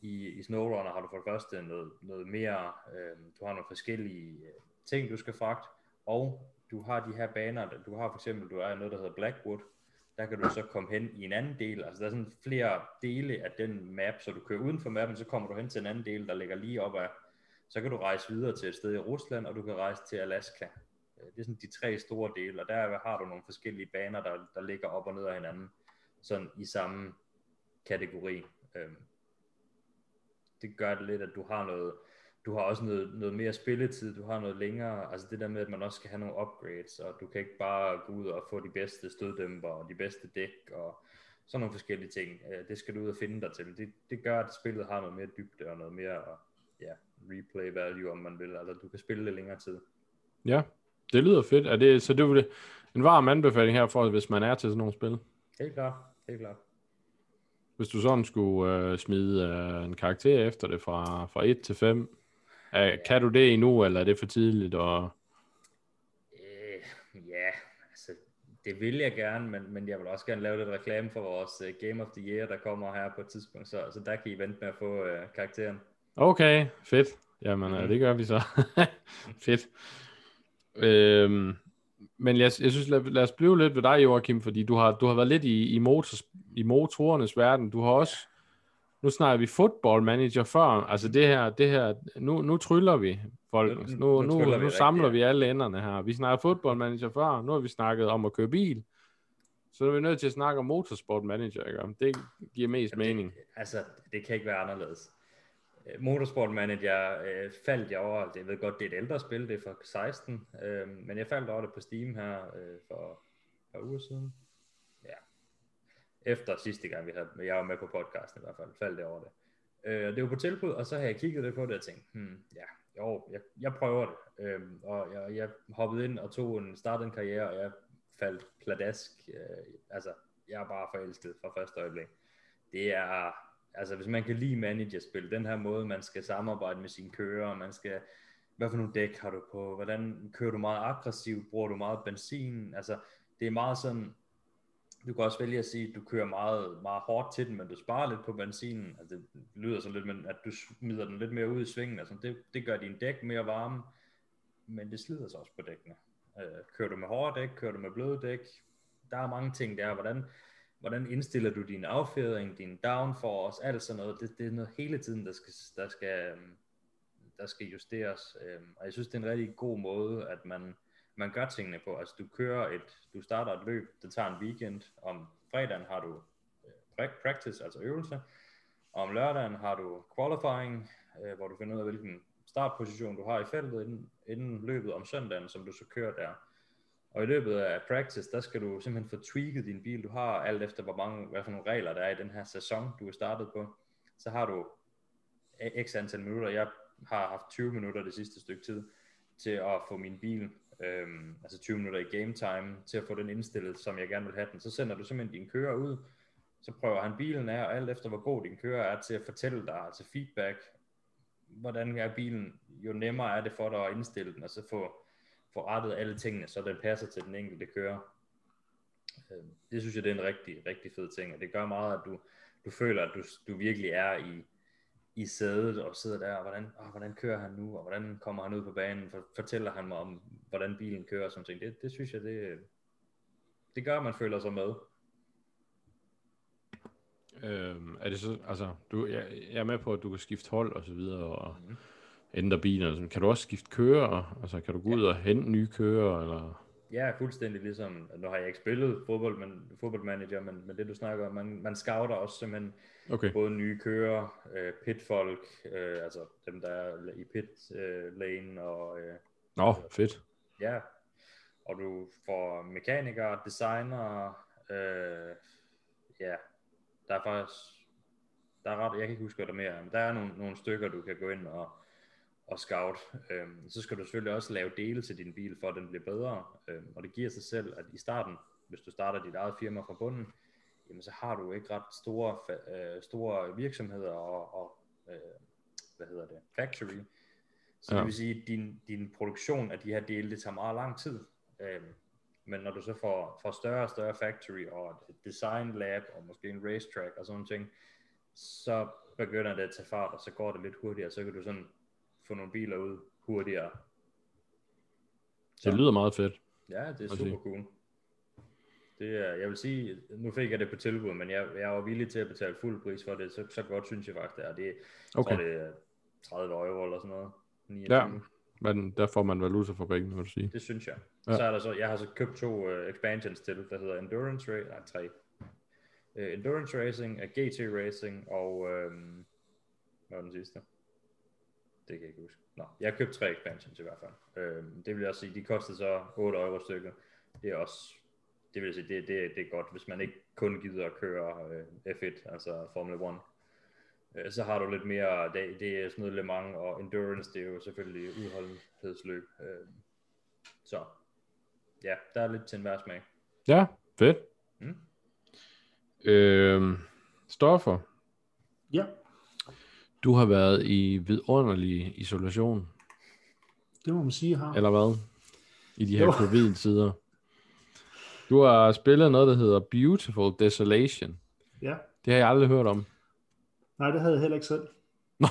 I, I SnowRunner har du for det første noget, noget mere, øh, du har nogle forskellige øh, ting, du skal fragte, og du har de her baner, du har for eksempel, du er noget, der hedder Blackwood, der kan du så komme hen i en anden del, altså der er sådan flere dele af den map, så du kører uden for mappen, så kommer du hen til en anden del, der ligger lige op af, så kan du rejse videre til et sted i Rusland, og du kan rejse til Alaska. Øh, det er sådan de tre store dele, og der har du nogle forskellige baner, der, der ligger op og ned af hinanden sådan i samme kategori. Øhm, det gør det lidt, at du har noget, du har også noget, noget mere spilletid, du har noget længere, altså det der med, at man også skal have nogle upgrades, og du kan ikke bare gå ud og få de bedste støddæmper, og de bedste dæk, og sådan nogle forskellige ting. Øh, det skal du ud og finde dig til. Det, det gør, at spillet har noget mere dybde, og noget mere ja, replay value, om man vil. Altså du kan spille det længere tid. Ja, det lyder fedt. Er det, så det er en varm anbefaling herfor, hvis man er til sådan nogle spil? Helt klart helt klart. Hvis du sådan skulle øh, smide øh, en karakter efter det fra, fra 1 til 5, øh, kan du det endnu, eller er det for tidligt? Og... Øh, ja, altså det vil jeg gerne, men, men jeg vil også gerne lave lidt reklame for vores uh, Game of the Year, der kommer her på et tidspunkt, så, så der kan I vente med at få uh, karakteren. Okay, fedt. Jamen, mm. det gør vi så. fedt. Øhm, men jeg, jeg synes, lad, lad os blive lidt ved dig, Joachim, fordi du har, du har været lidt i, i, motors, i motorernes verden. Du har også, nu snakker vi football manager før, altså det her, det her nu, nu tryller vi folk, nu, nu, nu, nu, nu samler vi alle enderne her. Vi snakker football manager før, nu har vi snakket om at køre bil, så er vi nødt til at snakke om motorsport manager, ikke? Det giver mest Jamen, mening. Det, altså, det kan ikke være anderledes. Øh, Motorsport Manager øh, faldt jeg over, det ved godt, det er et ældre spil, det er fra 16, øh, men jeg faldt over det på Steam her øh, for et par uger siden. Ja. Efter sidste gang, vi havde, jeg var med på podcasten i hvert fald, faldt jeg over det. Øh, det var på tilbud, og så har jeg kigget lidt på det og tænkt, hmm, ja, jo, jeg, jeg prøver det. Øh, og jeg, jeg hoppede ind og tog en, startede en karriere, og jeg faldt pladask. Øh, altså, jeg er bare forelsket fra første øjeblik. Det er altså hvis man kan lide managerspil, den her måde, man skal samarbejde med sine kører, man skal, hvad for nogle dæk har du på, hvordan kører du meget aggressivt, bruger du meget benzin, altså det er meget sådan, du kan også vælge at sige, at du kører meget, meget hårdt til den, men du sparer lidt på benzinen, altså det lyder så lidt, men at du smider den lidt mere ud i svingen, altså det, det gør din dæk mere varme, men det slider sig også på dækkene. Øh, kører du med hårde dæk, kører du med bløde dæk, der er mange ting der, hvordan, hvordan indstiller du din affjedring, din downforce, alt sådan noget. Det, det er noget hele tiden, der skal, der skal, øhm, der skal justeres. Øh, og jeg synes, det er en rigtig god måde, at man, man gør tingene på. Altså du kører et, du starter et løb, det tager en weekend. Om fredagen har du øh, practice, altså øvelse. Og om lørdagen har du qualifying, øh, hvor du finder ud af, hvilken startposition du har i feltet inden, inden løbet om søndagen, som du så kører der. Og i løbet af practice, der skal du simpelthen få tweaket din bil. Du har alt efter, hvor mange, hvad for nogle regler der er i den her sæson, du er startet på. Så har du x antal minutter. Jeg har haft 20 minutter det sidste stykke tid til at få min bil, øhm, altså 20 minutter i game time, til at få den indstillet, som jeg gerne vil have den. Så sender du simpelthen din kører ud, så prøver han bilen af, og alt efter hvor god din kører er til at fortælle dig, altså feedback, hvordan er bilen, jo nemmere er det for dig at indstille den, og så få, få rettet alle tingene, så den passer til den enkelte kører. Øhm, det synes jeg, det er en rigtig, rigtig fed ting, og det gør meget, at du, du føler, at du, du virkelig er i, i sædet og sidder der, og hvordan, åh, hvordan kører han nu, og hvordan kommer han ud på banen, for, fortæller han mig om, hvordan bilen kører og sådan ting. Det, det synes jeg, det, det gør, at man føler sig med. Øhm, er det så, altså, du, jeg, jeg er med på, at du kan skifte hold og så videre, og mm. Ændre sådan. kan du også skifte kører, altså kan du gå ud ja. og hente nye kører, eller? Ja, fuldstændig ligesom, nu har jeg ikke spillet fodbold, men, fodboldmanager, men, men det du snakker om, man, man scouter også simpelthen okay. både nye kører, øh, pitfolk, øh, altså dem der er i pit øh, lane, og... Øh, Nå, oh, fedt. Ja, og du får mekanikere, designer, øh, ja, der er faktisk, der er ret, jeg kan ikke huske, hvad der mere er, men der er nogle, nogle stykker, du kan gå ind og, og scout. Øhm, så skal du selvfølgelig også lave dele til din bil, for at den bliver bedre. Øhm, og det giver sig selv, at i starten, hvis du starter dit eget firma fra bunden, jamen så har du ikke ret store, øh, store virksomheder og, og øh, hvad hedder det, factory. Så ja. det vil sige, at din, din produktion af de her dele, det tager meget lang tid. Øhm, men når du så får, får større og større factory og et design lab og måske en racetrack og sådan ting, så begynder det at tage fart, og så går det lidt hurtigere, så kan du sådan få nogle biler ud hurtigere. Så. Det lyder meget fedt. Ja, det er super cool. Det er, jeg vil sige, nu fik jeg det på tilbud, men jeg, jeg var villig til at betale fuld pris for det, så, så godt synes jeg faktisk, det er. Det, okay. tror, det er 30 euro eller sådan noget. 29. Ja, men der får man valuta for penge, vil du sige. Det synes jeg. Ja. Så er der så, jeg har så købt to uh, expansions til, der hedder Endurance Racing, nej tre. Uh, Endurance Racing, uh, GT Racing og, um, hvad var den sidste? Det kan jeg ikke huske. Nå, jeg har købt tre expansions i hvert fald. Uh, det vil jeg også sige, de kostede så 8 euro stykket. Det er også, det vil sige, det, det, det er godt, hvis man ikke kun gider at køre uh, F1, altså Formula 1 Øh, så har du lidt mere, det, det er sådan noget Le Mans, og endurance, det er jo selvfølgelig udholdenhedsløb. Øh, så ja, der er lidt til enhver smag. Ja, fedt. Mm. Øh, Stoffer. Ja. Du har været i vidunderlig isolation. Det må man sige, har. Eller hvad? I de her covid-tider. Du har spillet noget, der hedder Beautiful Desolation. Ja. Det har jeg aldrig hørt om. Nej, det havde jeg heller ikke selv.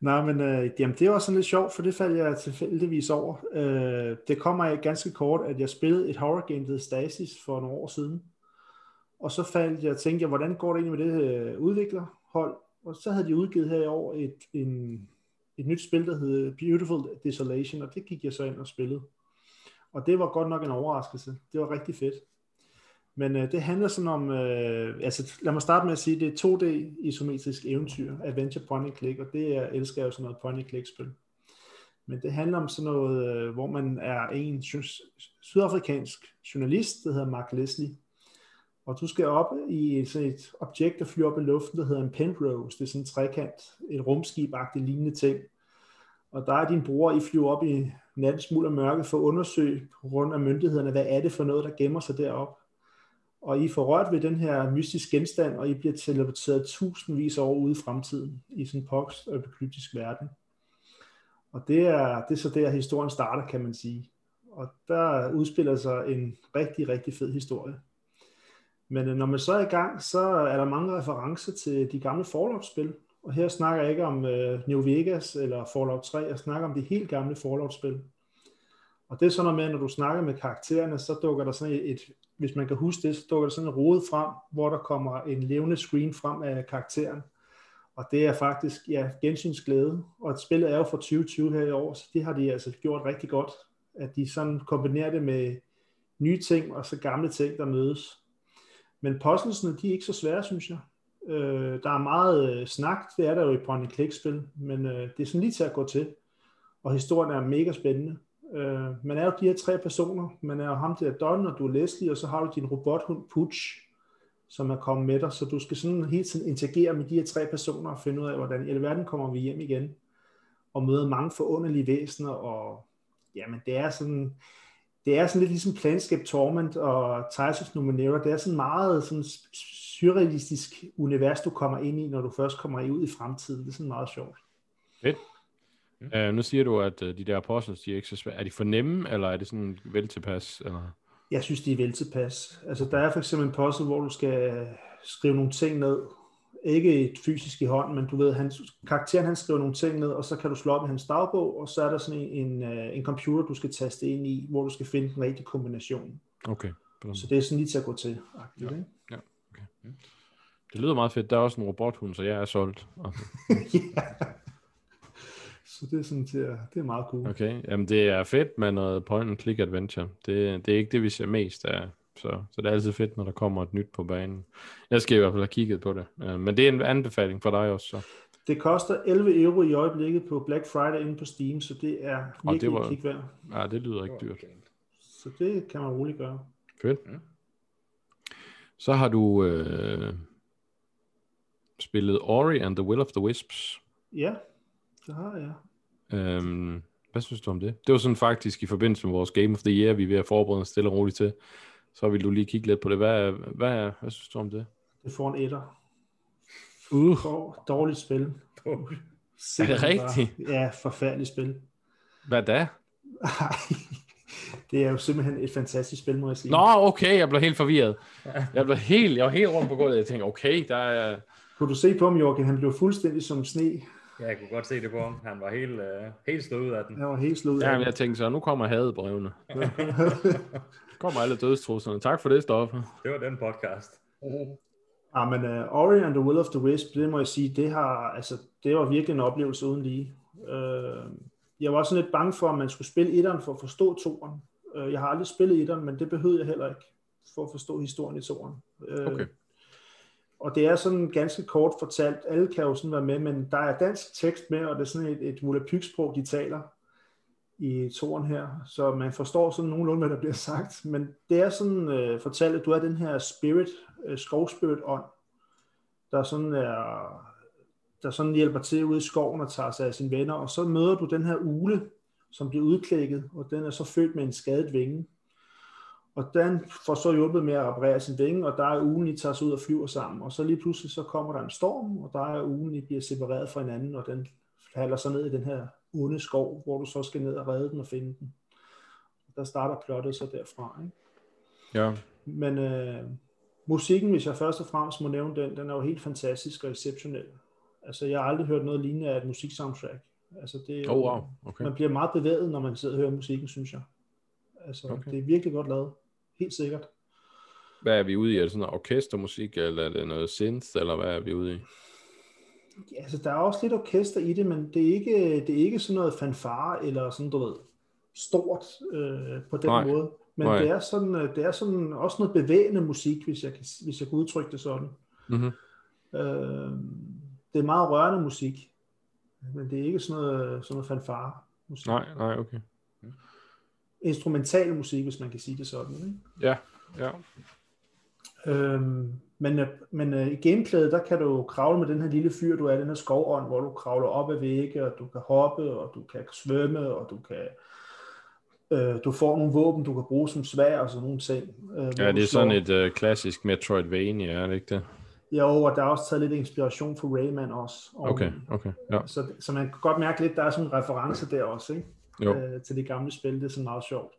Nej, men øh, jamen, det var sådan lidt sjovt, for det faldt jeg tilfældigvis over. Øh, det kommer ganske kort, at jeg spillede et horror game, der hedder Stasis, for nogle år siden. Og så faldt jeg og tænkte, hvordan går det egentlig med det her udviklerhold? Og så havde de udgivet her i år et, en, et nyt spil, der hedder Beautiful Desolation, og det gik jeg så ind og spillede. Og det var godt nok en overraskelse. Det var rigtig fedt. Men øh, det handler sådan om, øh, altså lad mig starte med at sige, det er 2D isometrisk eventyr, adventure point and click, og det er, elsker jeg jo sådan noget point and click spil. Men det handler om sådan noget, øh, hvor man er en sydafrikansk journalist, der hedder Mark Leslie, og du skal op i sådan et objekt, der flyver op i luften, der hedder en Penrose. Det er sådan en trekant, et rumskib lignende ting. Og der er din bror, I flyver op i nattens smuld og mørke for at undersøge rundt af myndighederne, hvad er det for noget, der gemmer sig derop og I får rørt ved den her mystiske genstand, og I bliver teleporteret tusindvis år ude i fremtiden, i sådan en poks og apokalyptisk verden. Og det er, det er så der, historien starter, kan man sige. Og der udspiller sig en rigtig, rigtig fed historie. Men øh, når man så er i gang, så er der mange referencer til de gamle Fallout-spil. Og her snakker jeg ikke om øh, New Vegas eller Fallout 3, jeg snakker om de helt gamle Fallout-spil. Og det er sådan noget med, når du snakker med karaktererne, så dukker der sådan et, hvis man kan huske det, så dukker der sådan en rode frem, hvor der kommer en levende screen frem af karakteren. Og det er faktisk, ja, gensynsglæde. Og spillet er jo fra 2020 her i år, så det har de altså gjort rigtig godt. At de sådan kombinerer det med nye ting, og så gamle ting, der mødes. Men puzzlesene, de er ikke så svære, synes jeg. Øh, der er meget øh, snak, det er der jo i point click spil men øh, det er sådan lige til at gå til. Og historien er mega spændende. Øh, man er jo de her tre personer. Man er jo ham der Don, og du er Leslie, og så har du din robothund Pooch, som er kommet med dig. Så du skal sådan hele tiden interagere med de her tre personer og finde ud af, hvordan i alverden kommer vi hjem igen. Og møde mange forunderlige væsener, og jamen det er sådan, det er sådan lidt ligesom Planescape Torment og of Numenera. Det er sådan meget sådan surrealistisk univers, du kommer ind i, når du først kommer ud i fremtiden. Det er sådan meget sjovt. Fedt. Mm. Uh, nu siger du, at uh, de der apostles, de er ikke så svære. Er de for nemme, eller er det sådan vel tilpas? Eller? Jeg synes, de er vel tilpas. Altså, der er for eksempel en puzzle, hvor du skal skrive nogle ting ned. Ikke et fysisk i hånden, men du ved, hans, karakteren han skriver nogle ting ned, og så kan du slå op i hans dagbog, og så er der sådan en, en, øh, en computer, du skal taste ind i, hvor du skal finde den rigtige kombination. Okay. Så det er sådan lige til at gå til. Ja. ja. Okay. Det lyder meget fedt. Der er også en robothund, så jeg er solgt. ja. Så det er sådan, det er, det er meget cool. Okay, jamen det er fedt med noget point and click adventure. Det, det er ikke det, vi ser mest af. Så, så det er altid fedt, når der kommer et nyt på banen. Jeg skal i hvert fald have kigget på det. Men det er en anbefaling for dig også. Så. Det koster 11 euro i øjeblikket på Black Friday inde på Steam, så det er virkelig det var, kig værd. Ja, det lyder ikke dyrt. Så det kan man roligt gøre. Fedt. Så har du øh, spillet Ori and the Will of the Wisps. Ja, det har jeg. Øhm, hvad synes du om det? Det var sådan faktisk i forbindelse med vores Game of the Year, vi er ved at forberede os stille og roligt til. Så vil du lige kigge lidt på det. Hvad, hvad, hvad synes du om det? Det får en etter. Uh. Dårligt spil. er det rigtigt? Ja, forfærdeligt spil. Hvad da? det er jo simpelthen et fantastisk spil, må jeg sige. Nå, okay, jeg blev helt forvirret. Jeg blev helt, jeg var helt rundt på gulvet. Jeg tænkte, okay, der er... Kunne du se på ham, Jorgen? Han blev fuldstændig som sne. Ja, jeg kunne godt se det på ham. Han var helt, uh, helt slået ud af den. Han var helt slået ud af ja, den. jeg tænkte så, nu kommer hadebrevene. kommer alle dødstrusserne. Tak for det, Stoffer. Det var den podcast. Ja, men uh, Ori and the Will of the Wisp, det må jeg sige, det har, altså, det var virkelig en oplevelse uden lige. Uh, jeg var sådan lidt bange for, at man skulle spille etteren for at forstå toeren. Uh, jeg har aldrig spillet etteren, men det behøvede jeg heller ikke for at forstå historien i toeren. Uh, okay. Og det er sådan ganske kort fortalt, alle kan jo sådan være med, men der er dansk tekst med, og det er sådan et, et volapyk-sprog, de taler i toren her, så man forstår sådan nogenlunde, hvad der bliver sagt, men det er sådan øh, fortalt, at du er den her spirit, øh, skovspirit-ånd, der sådan er, der sådan hjælper til ude i skoven og tager sig af sine venner, og så møder du den her ule, som bliver udklækket, og den er så født med en skadet vinge. Og den får så hjulpet med at reparere sin vinge, og der er ugen, I tager sig ud og flyver sammen. Og så lige pludselig så kommer der en storm, og der er ugen, I bliver separeret fra hinanden, og den falder så ned i den her onde skov, hvor du så skal ned og redde den og finde den. Der starter plottet så derfra. Ikke? Ja. Men øh, musikken, hvis jeg først og fremmest må nævne den, den er jo helt fantastisk og exceptionel. Altså, jeg har aldrig hørt noget lignende af et musiksoundtrack. Altså, det er oh, wow. okay. Man bliver meget bevæget, når man sidder og hører musikken, synes jeg. Altså, okay. det er virkelig godt lavet. Helt sikkert. Hvad er vi ude i? Er det sådan noget orkestermusik, eller er det noget synth, eller hvad er vi ude i? Altså, der er også lidt orkester i det, men det er ikke, det er ikke sådan noget fanfare, eller sådan, du ved, stort øh, på den Nej. måde. Men Nej. det er, sådan, øh, det er sådan også noget bevægende musik, hvis jeg kan, hvis jeg kan udtrykke det sådan. Mm-hmm. Øh, det er meget rørende musik, men det er ikke sådan noget, sådan noget fanfare musik. Nej, nej, okay instrumental musik, hvis man kan sige det sådan. Ikke? Ja, ja. Øhm, men øh, men uh, i gameplayet, der kan du kravle med den her lille fyr, du er, den her skovånd, hvor du kravler op ad vægge, og du kan hoppe, og du kan svømme, og du kan øh, du får nogle våben, du kan bruge som svær og sådan nogle ting. Øh, ja, det er sådan et øh, klassisk Metroidvania, er det ikke det? Jo, og der er også taget lidt inspiration fra Rayman også. Okay, okay, ja. Så, så man kan godt mærke lidt, der er sådan en reference der også, ikke? jo. øh, til de gamle spil. Det er sådan meget sjovt.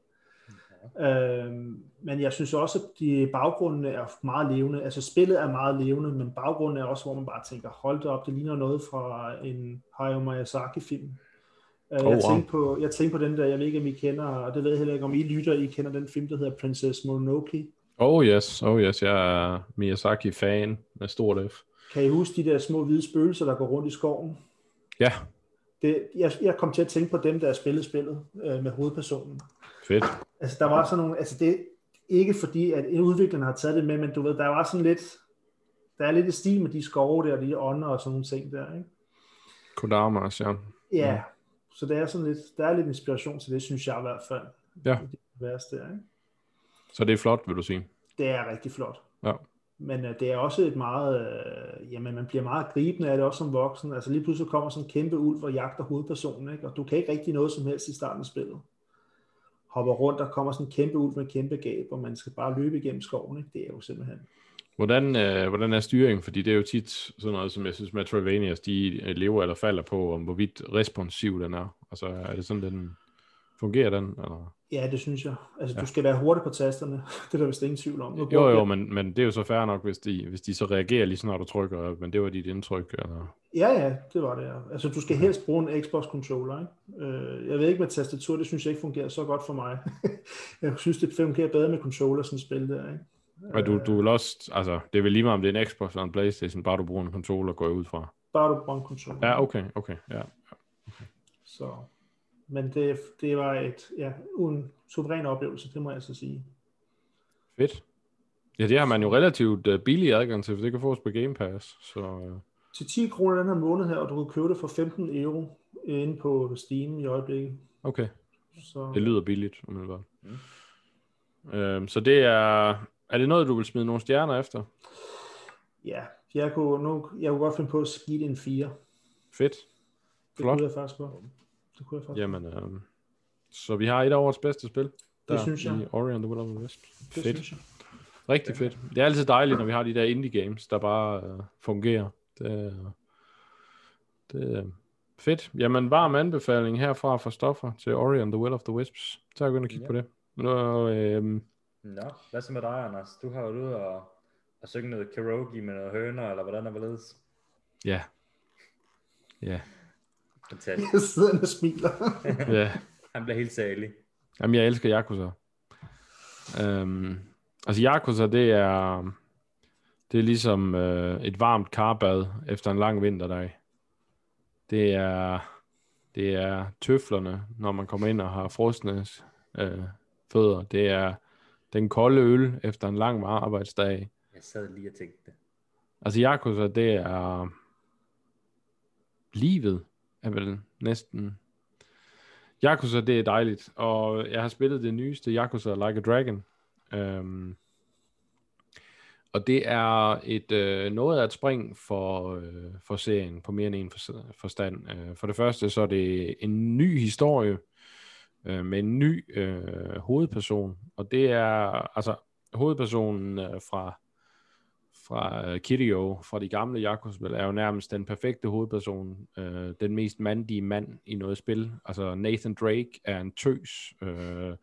Øh, men jeg synes også, at de baggrundene er meget levende. Altså spillet er meget levende, men baggrunden er også, hvor man bare tænker, hold det op, det ligner noget fra en Hayao Miyazaki-film. Øh, oh, jeg, tænkte på, jeg tænkte på den der, jeg ved ikke, om I kender, og det ved jeg heller ikke, om I lytter, I kender den film, der hedder Princess Mononoke. Oh yes, oh yes, jeg er Miyazaki-fan med stort F. Kan I huske de der små hvide spøgelser, der går rundt i skoven? Ja, Det, jeg, jeg kom til at tænke på dem, der spillede spillet øh, med hovedpersonen. Fedt. Altså, der var sådan nogle, altså det er ikke fordi, at udviklerne har taget det med, men du ved, der var sådan lidt, der er lidt i stil med de skove der, og de ånder og sådan nogle ting der, ikke? Kodama også, ja. Ja, så det er sådan lidt, der er lidt inspiration til det, synes jeg i hvert fald. Ja. Det værste der, ikke? Så det er flot, vil du sige. Det er rigtig flot. Ja. Men øh, det er også et meget, øh, jamen man bliver meget gribende af det også som voksen. Altså lige pludselig kommer sådan en kæmpe ulv og jagter hovedpersonen, ikke? og du kan ikke rigtig noget som helst i starten af spillet. Hopper rundt, der kommer sådan en kæmpe ulv med kæmpe gab, og man skal bare løbe igennem skoven. Ikke? Det er jo simpelthen... Hvordan, øh, hvordan er styringen? Fordi det er jo tit sådan noget, som jeg synes, Metroidvanias, de øh, lever eller falder på, om hvorvidt responsiv den er. Altså, er det sådan, den fungerer den? Eller? Ja, det synes jeg. Altså, Ja. du skal være hurtig på tasterne. det er der vist ingen tvivl om. Jo, jo, men, men det er jo så fair nok, hvis de, hvis de så reagerer lige snart du trykker, men det var dit indtryk, eller? Ja, ja, det var det. Ja. Altså, du skal helst bruge en Xbox-controller. Ikke? Øh, jeg ved ikke med tastatur, det synes jeg ikke fungerer så godt for mig. jeg synes, det fungerer bedre med controller, sådan et spil der. Ikke? Og du, du vil også, altså, det er vel lige meget, om det er en Xbox eller en Playstation, bare du bruger en controller, går jeg ud fra. Bare du bruger en controller. Ja, okay, okay, ja. Så, men det, det var et, ja, en suveræn oplevelse, det må jeg så sige. Fedt. Ja, det har man jo relativt uh, billig adgang til, for det kan fås på Game Pass, så uh, Til 10 kroner den her måned her, og du kan købe det for 15 euro inde på Steam i øjeblikket. okay, Så, det lyder billigt, umiddelbart. Mm. Øhm, så det er, er det noget, du vil smide nogle stjerner efter? ja, jeg kunne, nu, jeg kunne godt finde på at det en 4. Fedt. Det Flot. kunne jeg faktisk godt. Det kunne jeg faktisk Jamen, øhm, så vi har et af årets bedste spil. Der synes jeg. I Ori and the Will of the Wisp. det Fedt. synes jeg. Rigtig fedt. Det er altid dejligt, når vi har de der indie games, der bare øh, fungerer. Det, er- det er fedt. Jamen, varm anbefaling herfra for stoffer til Ori and the Will of the Wisps. Så jeg gå ind og kigge Ja. på det. Nu, øh, Nå, hvad så med dig, Anders? Du har jo ude og, og synge noget karaoke med noget høner, eller hvordan er det ja. Ja. Fantastisk. Jeg sidder og smiler. ja. Han bliver helt salig. Jamen, jeg elsker Yakuza. Øhm, altså, Yakuza, det er, det er ligesom øh, et varmt karbad efter en lang vinterdag. Det er, det er tøflerne, når man kommer ind og har frosne øh, fødder. Det er den kolde øl efter en lang arbejdsdag. Jeg sad lige og tænkte det. Altså, Yakuza, det er livet, er vel næsten Yakuza, det er dejligt, og jeg har spillet det nyeste, Yakuza Like a Dragon. Øhm, og det er et øh, noget af et spring for, øh, for serien på mere end en for, forstand. Øh, for det første så er det en ny historie øh, med en ny øh, hovedperson, og det er altså hovedpersonen øh, fra fra øh, Kiryu, fra de gamle Yakuza-spil, er jo nærmest den perfekte hovedperson, øh, den mest mandige mand i noget spil. Altså Nathan Drake er en tøs, øh,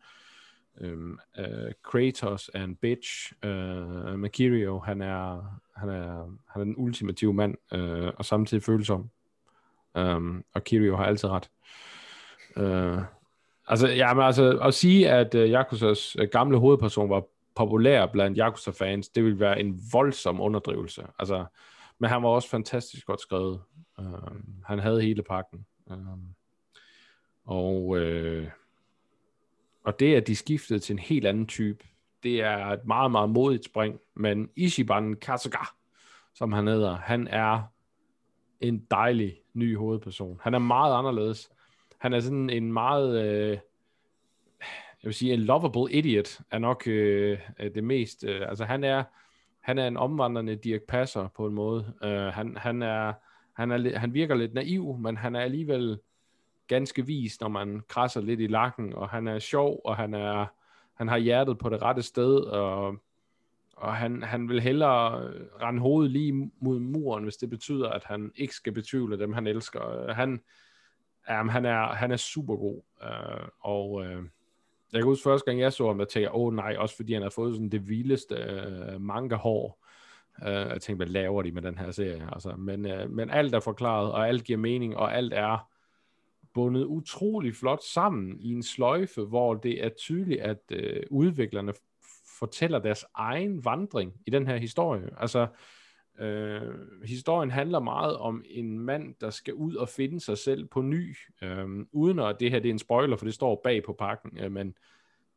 øh, øh Kratos er en bitch, øh, men han er, han er, han er den ultimative mand, øh, og samtidig følsom. Um, og Kirio har altid ret. Uh, altså, ja, men altså, at sige, at uh, Yakuzas uh, gamle hovedperson var populær blandt Yakuza-fans, det ville være en voldsom underdrivelse. Altså, men han var også fantastisk godt skrevet. Uh, han havde hele pakken. Uh, og, uh, og det, at de skiftede til en helt anden type, det er et meget, meget modigt spring. Men Ishiban Kasuga, som han hedder, han er en dejlig ny hovedperson. Han er meget anderledes. Han er sådan en meget... Øh, jeg vil sige, en lovable idiot er nok øh, øh, det mest. Øh, altså han er, han er en omvandrende Dirk Passer på en måde. Øh, han, han, er, han, er, han virker lidt naiv, men han er alligevel ganske vis, når man krasser lidt i lakken, og han er sjov, og han er han har hjertet på det rette sted, og, og han, han vil hellere rende hovedet lige mod muren, hvis det betyder, at han ikke skal betvivle dem, han elsker. Øh, han, jamen, han, er, han er super god, øh, og øh, jeg kan huske første gang, jeg så ham, der tænkte, åh oh, nej, også fordi han har fået sådan det vildeste øh, manga-hår. Øh, jeg tænkte, hvad laver de med den her serie? Altså, men, øh, men alt er forklaret, og alt giver mening, og alt er bundet utrolig flot sammen i en sløjfe, hvor det er tydeligt, at øh, udviklerne fortæller deres egen vandring i den her historie. Altså, Øh, historien handler meget om en mand, der skal ud og finde sig selv på ny, øh, uden at det her det er en spoiler, for det står bag på pakken, øh, men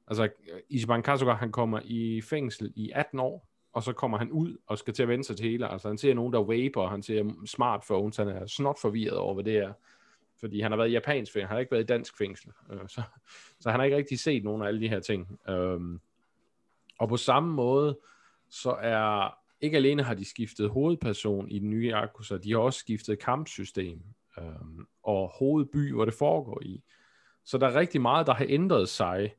altså Ichiban Kasuga, han kommer i fængsel i 18 år, og så kommer han ud og skal til at vende sig til hele. Altså han ser nogen, der vaper, han ser smartphones, han er snot forvirret over, hvad det er. Fordi han har været i japansk fængsel, han har ikke været i dansk fængsel. Øh, så, så han har ikke rigtig set nogen af alle de her ting. Øh, og på samme måde, så er ikke alene har de skiftet hovedperson i den nye Yakuza, de har også skiftet kampsystem øhm, og hovedby, hvor det foregår i. Så der er rigtig meget, der har ændret sig,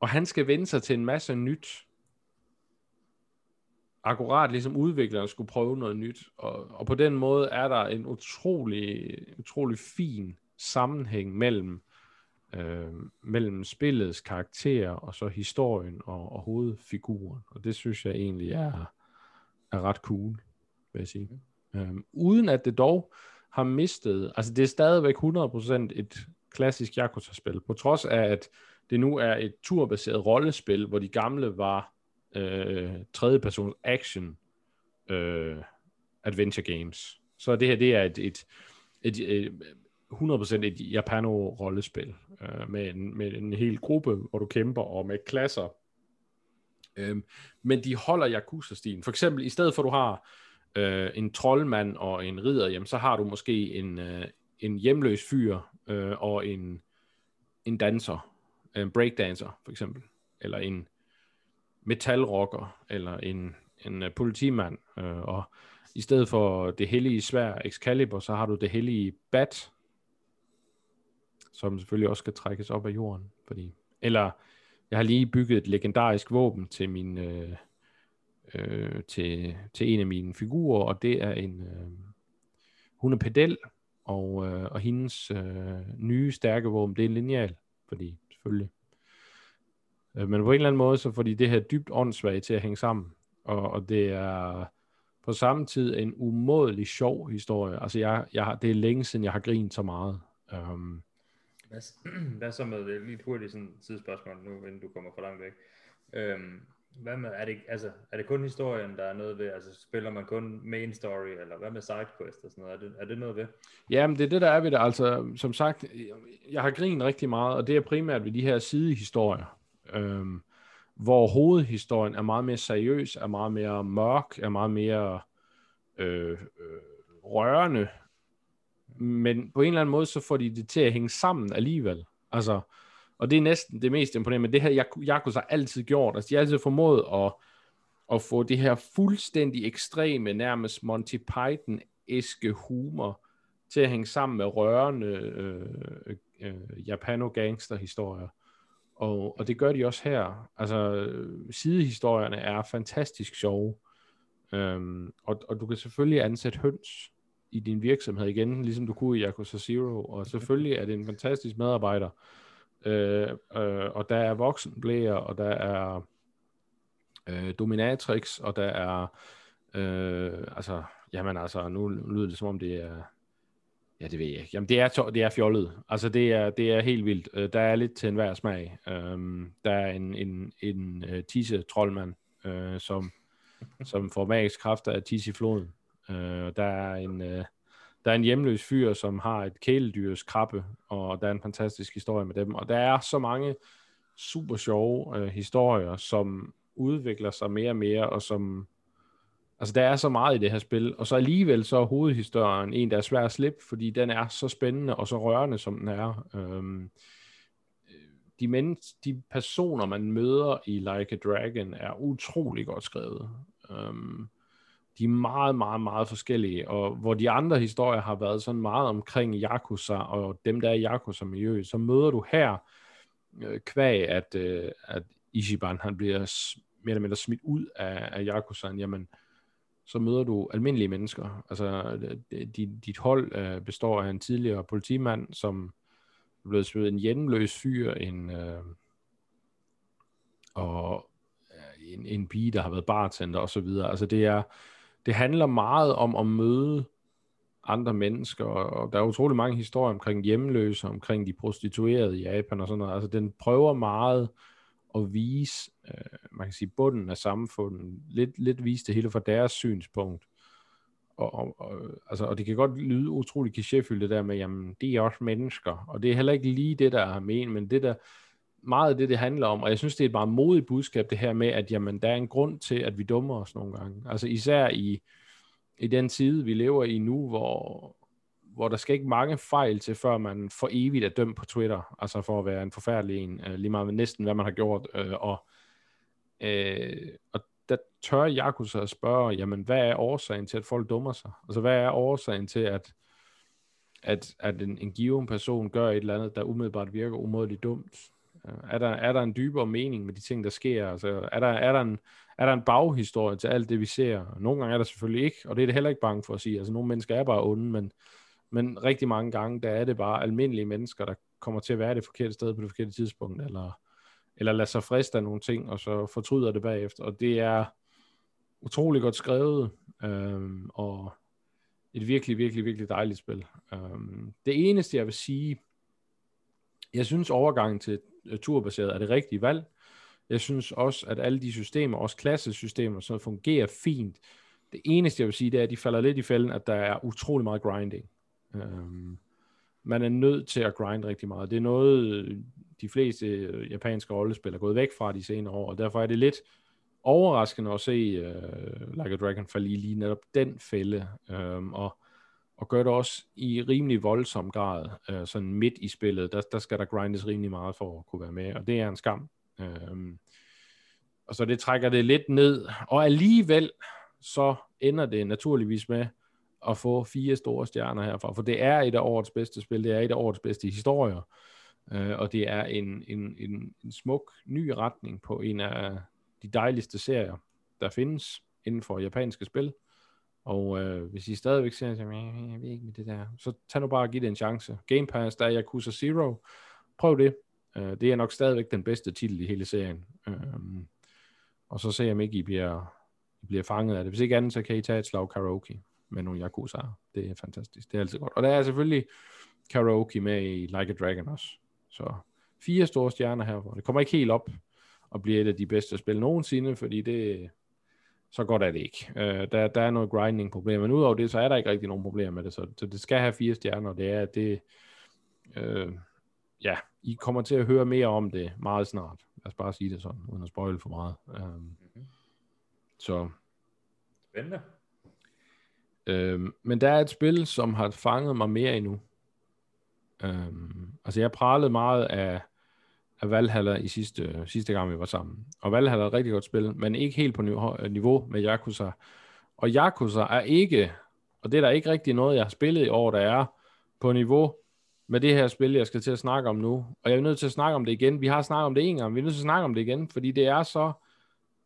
og han skal vende sig til en masse nyt. Akkurat ligesom udvikleren skulle prøve noget nyt, og, og på den måde er der en utrolig, utrolig fin sammenhæng mellem øh, mellem spillets karakterer og så historien og, og hovedfiguren. Og det synes jeg egentlig er, er ret cool, vil jeg sige. Øhm, uden at det dog har mistet, altså det er stadigvæk 100% et klassisk Yakuza-spil, på trods af, at det nu er et turbaseret rollespil, hvor de gamle var øh, tredjepersons action øh, adventure games. Så det her, det er et, et, et, et 100% et Japano-rollespil, øh, med, en, med en hel gruppe, hvor du kæmper, og med klasser. Øh, men de holder Yakuza-stilen. For eksempel, i stedet for at du har øh, en troldmand og en ridder, jamen, så har du måske en, øh, en hjemløs fyr øh, og en, en danser, en breakdancer for eksempel, eller en metalrocker, eller en, en uh, politimand, øh, og i stedet for det hellige svær Excalibur, så har du det hellige bat, som selvfølgelig også skal trækkes op af jorden. Fordi, eller jeg har lige bygget et legendarisk våben til min øh, øh, til, til en af mine figurer, og det er en øh, hun er pedel, og, øh, og hendes øh, nye stærke våben, det er en lineal, fordi selvfølgelig. Øh, men på en eller anden måde, så får de det her dybt åndssvagt til at hænge sammen, og, og det er på samme tid en umådelig sjov historie. Altså jeg, jeg, det er længe siden, jeg har grint så meget. Um, hvad, hvad så med det? Lige hurtigt sådan tidsspørgsmål nu, inden du kommer for langt væk. Øhm, hvad med, er det, altså, er det kun historien, der er noget ved? Altså, spiller man kun main story, eller hvad med sidequest og sådan noget? Er det, er det noget ved? Jamen, det er det, der er ved det. Altså, som sagt, jeg har grinet rigtig meget, og det er primært ved de her sidehistorier, øhm, hvor hovedhistorien er meget mere seriøs, er meget mere mørk, er meget mere øh, øh, rørende, men på en eller anden måde, så får de det til at hænge sammen alligevel. Altså, og det er næsten det mest imponerende, men det her Jakobs har altid gjort. Altså, de har altid formået at, at få det her fuldstændig ekstreme, nærmest Monty Python-eske humor til at hænge sammen med rørende øh, øh, øh Japano-gangster-historier. Og, og det gør de også her. Altså, sidehistorierne er fantastisk sjove. Øhm, og, og du kan selvfølgelig ansætte høns i din virksomhed igen, ligesom du kunne i Yakuza Zero, og selvfølgelig er det en fantastisk medarbejder. Øh, øh, og der er voksenblæer, og der er øh, dominatrix, og der er øh, altså, jamen altså, nu lyder det som om det er Ja, det ved jeg ikke. Jamen, det er, to, det er fjollet. Altså, det er, det er helt vildt. Uh, der er lidt til enhver smag. Um, der er en, en, en uh, tisse-troldmand, uh, som, som får magisk kræfter af tisse i floden. Øh, der er en øh, der er en hjemløs fyr, som har et kæledyrs krabbe, og der er en fantastisk historie med dem. Og der er så mange super sjove øh, historier, som udvikler sig mere og mere, og som altså der er så meget i det her spil, og så alligevel så er hovedhistorien en, der er svær at slippe, fordi den er så spændende og så rørende, som den er. Øhm, de, men, de personer, man møder i Like a Dragon, er utrolig godt skrevet. Øhm, de er meget, meget, meget forskellige, og hvor de andre historier har været sådan meget omkring Yakuza, og dem, der er i Yakuza-miljøet, så møder du her øh, kvæg, at, øh, at Ishiban, han bliver mere eller mindre smidt ud af, af Yakuzaen, jamen, så møder du almindelige mennesker. Altså, dit, dit hold øh, består af en tidligere politimand, som er blevet smidt en hjemløs fyr, en, øh, og øh, en, en pige, der har været bartender og så videre. Altså det er, det handler meget om at møde andre mennesker, og der er utrolig mange historier omkring hjemløse, omkring de prostituerede i Japan og sådan noget. Altså den prøver meget at vise, øh, man kan sige, bunden af samfundet, lidt, lidt vise det hele fra deres synspunkt. Og, og, og, altså, og det kan godt lyde utrolig klichéfyldt det der med, jamen, det er også mennesker, og det er heller ikke lige det, der er men, men det der, meget af det, det handler om, og jeg synes, det er et meget modigt budskab, det her med, at jamen, der er en grund til, at vi dummer os nogle gange. Altså især i, i den tid, vi lever i nu, hvor, hvor der skal ikke mange fejl til, før man for evigt er dømt på Twitter, altså for at være en forfærdelig en, øh, lige meget næsten, hvad man har gjort, øh, og, øh, og der tør Yakuza at spørge, jamen, hvad er årsagen til, at folk dummer sig? Altså, hvad er årsagen til, at, at, at en, en given person gør et eller andet, der umiddelbart virker umådeligt dumt? Er der, er der en dybere mening med de ting, der sker? Altså, er, der, er, der en, er der en baghistorie til alt det, vi ser? Nogle gange er der selvfølgelig ikke, og det er det heller ikke bange for at sige. Altså, nogle mennesker er bare onde, men, men rigtig mange gange, der er det bare almindelige mennesker, der kommer til at være det forkerte sted på det forkerte tidspunkt, eller, eller lader sig friste af nogle ting, og så fortryder det bagefter. Og det er utrolig godt skrevet, øhm, og et virkelig, virkelig, virkelig dejligt spil. Øhm, det eneste, jeg vil sige, jeg synes overgangen til Øh, turbaseret er det rigtige valg. Jeg synes også, at alle de systemer, også klassesystemer, så fungerer fint. Det eneste, jeg vil sige, det er, at de falder lidt i fælden, at der er utrolig meget grinding. Um, man er nødt til at grinde rigtig meget. Det er noget, de fleste øh, japanske rollespil er gået væk fra de senere år, og derfor er det lidt overraskende at se uh, Like a Dragon falde i lige netop den fælde, um, og, og gør det også i rimelig voldsom grad, øh, sådan midt i spillet, der, der skal der grindes rimelig meget for at kunne være med, og det er en skam. Øh, og så det trækker det lidt ned, og alligevel så ender det naturligvis med, at få fire store stjerner herfra, for det er et af årets bedste spil, det er et af årets bedste historier, øh, og det er en, en, en, en smuk ny retning på en af de dejligste serier, der findes inden for japanske spil. Og øh, hvis I stadigvæk ser, at jeg, jeg ved ikke med det der, så tag nu bare og giv det en chance. Game Pass, der er Yakuza Zero. Prøv det. Øh, det er nok stadigvæk den bedste titel i hele serien. Øh, og så ser jeg, om ikke I bliver, I bliver fanget af det. Hvis ikke andet, så kan I tage et slag karaoke med nogle Yakuza. Det er fantastisk. Det er altid godt. Og der er selvfølgelig karaoke med i Like a Dragon også. Så fire store stjerner her. Det kommer ikke helt op og bliver et af de bedste spil nogensinde, fordi det så godt er det ikke. Uh, der, der er noget grinding problemer, men udover det, så er der ikke rigtig nogen problemer med det, så, så det skal have fire stjerner, og det er, det, uh, ja, I kommer til at høre mere om det meget snart. Lad os bare sige det sådan, uden at spoil for meget. Um, mm-hmm. Så. Spændende. Øhm, men der er et spil, som har fanget mig mere endnu. Øhm, altså jeg pralede meget af, af Valhalla i sidste, sidste gang, vi var sammen. Og Valhalla er et rigtig godt spil, men ikke helt på øh, niveau med Yakuza. Og Yakuza er ikke, og det er der ikke rigtig noget, jeg har spillet i år, der er på niveau med det her spil, jeg skal til at snakke om nu. Og jeg er nødt til at snakke om det igen. Vi har snakket om det en gang, vi er nødt til at snakke om det igen, fordi det er så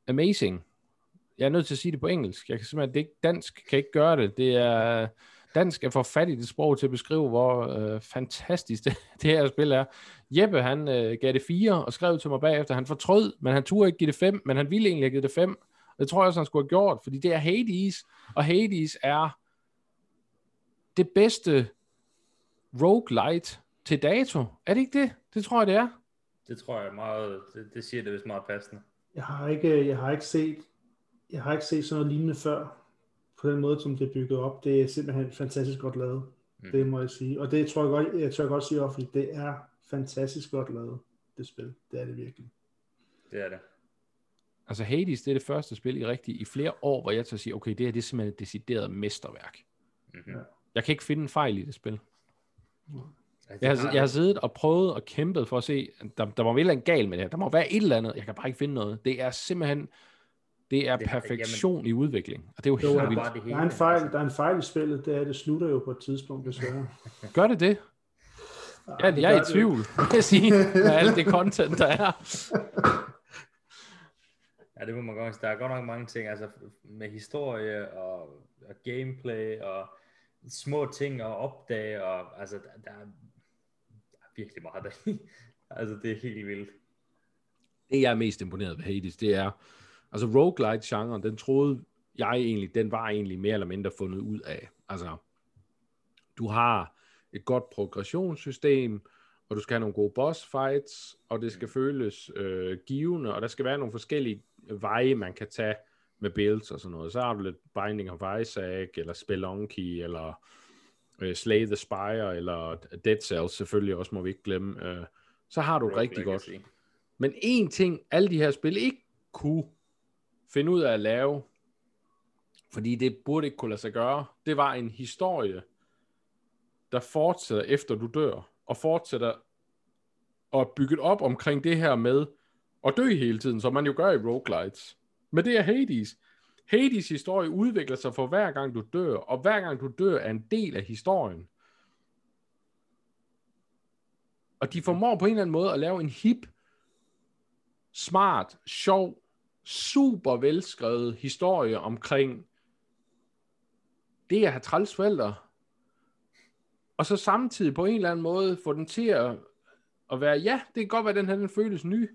amazing jeg er nødt til at sige det på engelsk. Jeg kan simpelthen, det ikke, dansk kan ikke gøre det. Det er, dansk er for fattigt et sprog til at beskrive, hvor øh, fantastisk det, det her spil er. Jeppe, han øh, gav det 4 og skrev til mig bagefter, han fortrød, men han turde ikke give det 5, men han ville egentlig have givet det 5. Det tror jeg også, han skulle have gjort, fordi det er Hades, og Hades er det bedste roguelite til dato. Er det ikke det? Det tror jeg, det er. Det tror jeg meget, det, det siger det vist meget passende. Jeg har ikke, jeg har ikke set jeg har ikke set sådan noget lignende før, på den måde, som det er bygget op. Det er simpelthen fantastisk godt lavet. Mm. Det må jeg sige. Og det tror jeg godt, jeg tør godt sige offentligt, det er fantastisk godt lavet, det spil. Det er det virkelig. Det er det. Altså Hades, det er det første spil i rigtig i flere år, hvor jeg tager sige, okay, det her det er simpelthen et decideret mesterværk. Mm-hmm. Jeg kan ikke finde en fejl i det spil. Mm. Jeg har, jeg har siddet og prøvet og kæmpet for at se, der, der må være en gal med det her. Der må være et eller andet. Jeg kan bare ikke finde noget. Det er simpelthen det er det, perfektion jamen, i udvikling, og det er jo, helt vildt. Det der er en fejl, der er en fejl i spillet, det er, at det slutter jo på et tidspunkt, desværre. Gør det det? Ja, jeg er i tvivl, vil jeg sige, med alt det content, der er. Ja, det må man godt Der er godt nok mange ting, altså med historie og, og gameplay og små ting at opdage, og altså der, der, er, der er virkelig meget der Altså det er helt vildt. Det jeg er mest imponeret ved Hades, det er, Altså roguelite-genren, den troede jeg egentlig, den var egentlig mere eller mindre fundet ud af. Altså, du har et godt progressionssystem, og du skal have nogle gode boss fights, og det skal føles øh, givende, og der skal være nogle forskellige veje, man kan tage med builds og sådan noget. Så har du lidt Binding of Isaac, eller Spelunky, eller øh, Slay the Spire, eller Dead Cells selvfølgelig også, må vi ikke glemme. Øh, så har du Rogue rigtig Legacy. godt. Men en ting, alle de her spil ikke kunne finde ud af at lave, fordi det burde ikke kunne lade sig gøre, det var en historie, der fortsætter efter du dør, og fortsætter at bygge op omkring det her med at dø hele tiden, som man jo gør i roguelites. Men det er Hades. Hades historie udvikler sig for hver gang du dør, og hver gang du dør er en del af historien. Og de formår på en eller anden måde at lave en hip, smart, sjov, super velskrevet historie omkring det at have træls forældre. Og så samtidig på en eller anden måde få den til at, at være, ja, det kan godt være, at den her den føles ny,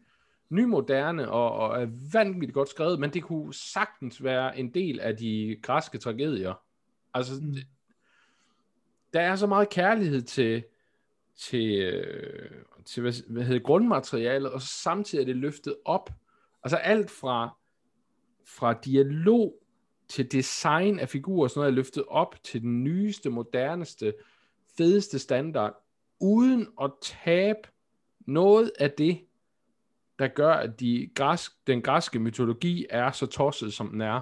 nymoderne og, og er vanvittigt godt skrevet, men det kunne sagtens være en del af de græske tragedier. Altså, Mm. der er så meget kærlighed til, til, øh, til hvad, hvad hedder, grundmaterialet, og så samtidig er det løftet op. Altså alt fra, fra dialog til design af figurer, sådan noget er løftet op til den nyeste, moderneste, fedeste standard, uden at tabe noget af det, der gør, at de græsk, den græske mytologi er så tosset, som den er.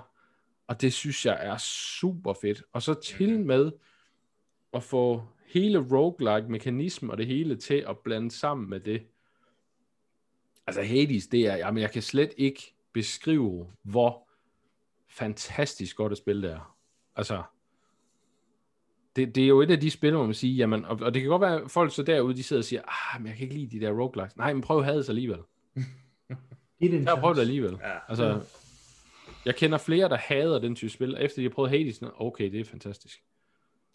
Og det synes jeg er super fedt. Og så til med at få hele roguelike mekanisme og det hele til at blande sammen med det. Altså Hades, det er, jamen jeg kan slet ikke beskrive, hvor fantastisk godt et spil det er. Altså, det, det er jo et af de spil, hvor man siger, jamen, og, og det kan godt være, at folk så derude, de sidder og siger, ah, men jeg kan ikke lide de der roguelikes. Nej, men prøv Hades alligevel. Jeg har prøvet det alligevel. Ja. Altså, jeg kender flere, der hader den type spil, efter de har prøvet Hades, okay, det er fantastisk.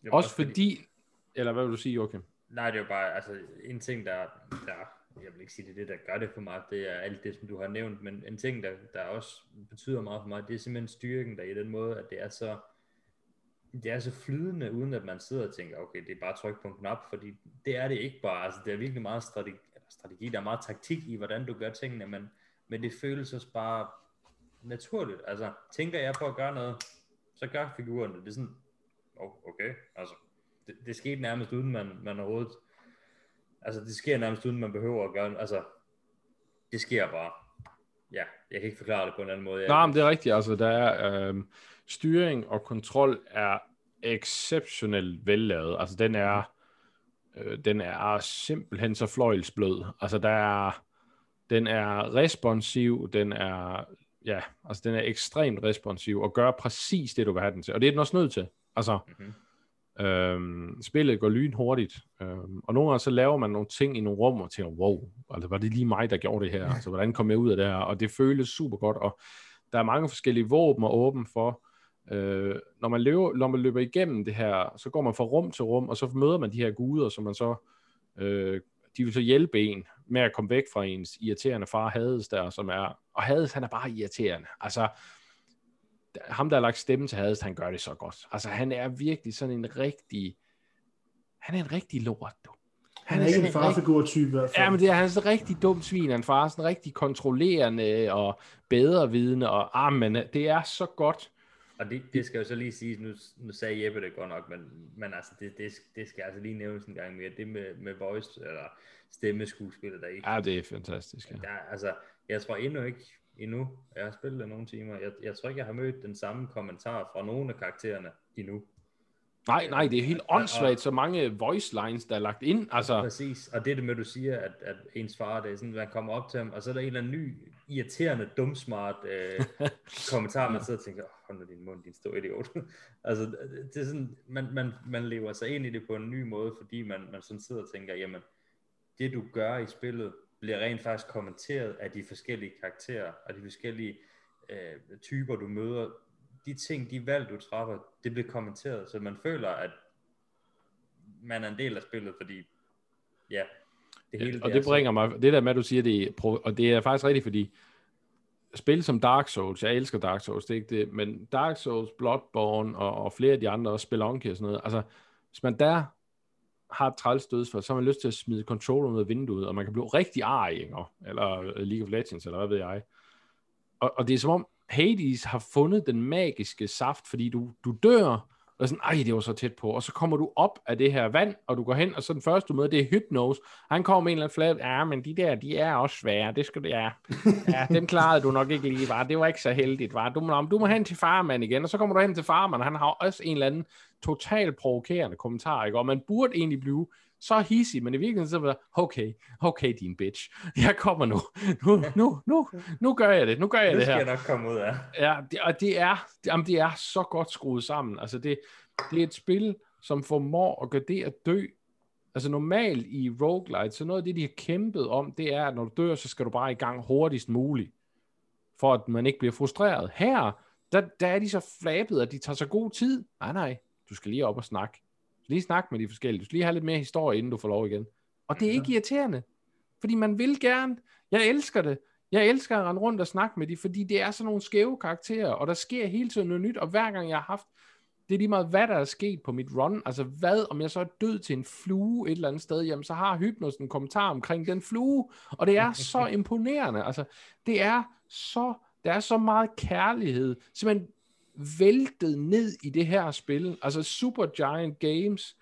Jamen, Også fordi, eller hvad vil du sige, Joachim? Nej, det er jo bare, altså en ting, der, der, jeg vil ikke sige, det er det, der gør det for mig, det er alt det, som du har nævnt, men en ting, der, der også betyder meget for mig, det er simpelthen styrken der i den måde, at det er så, det er så flydende, uden at man sidder og tænker, okay, det er bare tryk på en knap, fordi det er det ikke bare, altså det er virkelig meget strategi, strategi der er meget taktik i, hvordan du gør tingene, men, men det føles også bare naturligt, altså tænker jeg på at gøre noget, så gør figuren det, det er sådan, oh, okay, altså det, det skete nærmest uden man, man overhovedet, altså det sker nærmest uden man behøver at gøre, altså det sker bare, ja, jeg kan ikke forklare det på en anden måde. Jeg, Nej, men det er rigtigt. Altså, der er øh, styring og kontrol er exceptionelt vellavet. Altså, den er, øh, den er simpelthen så fløjelsblød. Altså, der er, den er responsiv, den er, ja, altså, den er ekstremt responsiv og gør præcis det, du vil have den til. Og det er den også nødt til. Altså, Mhm. Øhm, spillet går lynhurtigt, øhm, og nogle gange så laver man nogle ting i nogle rum, og tænker, wow, altså var det lige mig, der gjorde det her? Altså, hvordan kom jeg ud af det her? Og det føles super godt, og der er mange forskellige våben at åbne for. Øh, når, man løber, når man løber igennem det her, så går man fra rum til rum, og så møder man de her guder, som man så, øh, de vil så hjælpe en med at komme væk fra ens irriterende far Hades der, som er, og Hades han er bare irriterende. Altså, ham, der har lagt stemme til Hades, han gør det så godt. Altså, han er virkelig sådan en rigtig... Han er en rigtig lort, du. Han er ikke en farfigur-type i hvert fald. Ja, men det er han er sådan en rigtig dum svin. Han far er sådan rigtig kontrollerende og bedrevidende, og ah, men det er så godt. Og det, det skal jo så lige sige, nu, nu sagde Jeppe det godt nok, men, men altså, det, det, det skal altså lige nævnes en gang mere, det med, med voice, eller stemmeskuespillet der i. Ja, det er fantastisk. Ja. Der, altså, jeg tror endnu ikke, endnu, jeg har spillet det nogle timer, jeg, jeg tror ikke, jeg har mødt den samme kommentar fra nogle af karaktererne endnu. Nej, nej, det er helt åndssvagt, så mange voice lines, der er lagt ind. Altså, Præcis, og det er det med, du siger, at, at ens far, det er sådan, man kommer op til ham, og så er der en eller anden ny, irriterende, dumsmart øh, kommentar, man sidder og tænker, oh, hold nu din mund, din store idiot. altså, det er sådan, man, man, man lever sig ind i det på en ny måde, fordi man, man sådan sidder og tænker, jamen, det du gør i spillet, bliver rent faktisk kommenteret af de forskellige karakterer, og de forskellige øh, typer, du møder. De ting, de valg, du træffer, det bliver kommenteret, så man føler, at man er en del af spillet, fordi ja, det hele og er det så- bringer mig, det der med, at du siger det, og det er faktisk rigtigt, fordi spil som Dark Souls, jeg elsker Dark Souls, det er ikke det, men Dark Souls, Bloodborne og, og flere af de andre, også Spelunky og sådan noget, altså, hvis man der har et træls dødsfald, så har man lyst til at smide controller ud af vinduet, og man kan blive rigtig arg, eller øh, League of Legends, eller hvad ved jeg. Og, og det er som om Hades har fundet den magiske saft, fordi du, du dør, og sådan, ej, det var så tæt på. Og så kommer du op af det her vand, og du går hen, og så den første du møder, det er Hypnose. Han kommer med en eller anden flad, ja, men de der, de er også svære, det skal du, ja. Ja, den klarede du nok ikke lige, var. Det var ikke så heldigt, var. Du må, du må hen til farmand igen, og så kommer du hen til farmand, han har også en eller anden total provokerende kommentar, ikke? Og man burde egentlig blive så hissig, men i virkeligheden så var okay, okay din bitch, jeg kommer nu, nu, nu, nu, nu gør jeg det, nu gør jeg det, det her. Det skal jeg nok komme ud af. Ja, det, og det er, det, jamen, det er så godt skruet sammen, altså det, det er et spil, som formår at gøre det at dø, altså normalt i roguelite, så noget af det, de har kæmpet om, det er, at når du dør, så skal du bare i gang hurtigst muligt, for at man ikke bliver frustreret. Her, der, der er de så flabet, at de tager så god tid. Nej, nej, du skal lige op og snakke lige snakke med de forskellige. Du skal lige have lidt mere historie, inden du får lov igen. Og det er ikke irriterende. Fordi man vil gerne. Jeg elsker det. Jeg elsker at rende rundt og snakke med de, fordi det er sådan nogle skæve karakterer, og der sker hele tiden noget nyt, og hver gang jeg har haft, det er lige meget, hvad der er sket på mit run, altså hvad, om jeg så er død til en flue et eller andet sted, jamen så har Hypnos en kommentar omkring den flue, og det er så imponerende, altså det er så, der er så meget kærlighed, simpelthen væltet ned i det her spil. Altså Super Giant Games,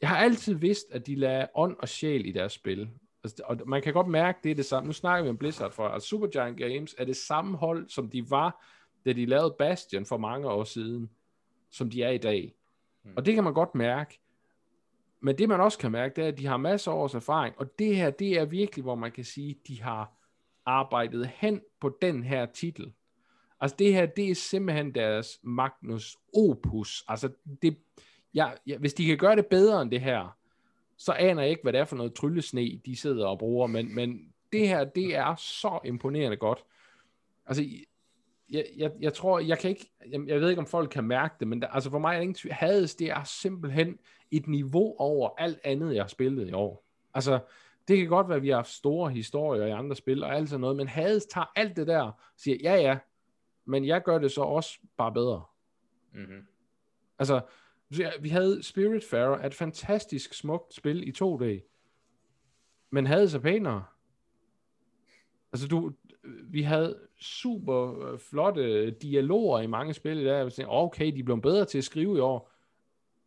jeg har altid vidst, at de lader ånd og sjæl i deres spil. Altså, og man kan godt mærke, det er det samme. Nu snakker vi om Blizzard for, at Super Giant Games er det samme hold, som de var, da de lavede Bastion for mange år siden, som de er i dag. Mm. Og det kan man godt mærke. Men det man også kan mærke, det er, at de har masser af års erfaring, og det her, det er virkelig, hvor man kan sige, at de har arbejdet hen på den her titel. Altså det her, det er simpelthen deres Magnus Opus. Altså det, ja, ja, hvis de kan gøre det bedre end det her, så aner jeg ikke, hvad det er for noget tryllesne, de sidder og bruger, men, men det her, det er så imponerende godt. Altså, jeg, jeg, jeg tror, jeg kan ikke, jeg, jeg ved ikke, om folk kan mærke det, men der, altså for mig er det ingen Hades, det er simpelthen et niveau over alt andet, jeg har spillet i år. Altså, det kan godt være, at vi har haft store historier i andre spil og alt sådan noget, men Hades tager alt det der og siger, ja ja, men jeg gør det så også bare bedre. Mm-hmm. Altså, vi havde Spiritfarer, et fantastisk smukt spil i 2D, men havde så pænere. Altså, du, vi havde super flotte dialoger i mange spil i dag. Okay, de blev bedre til at skrive i år.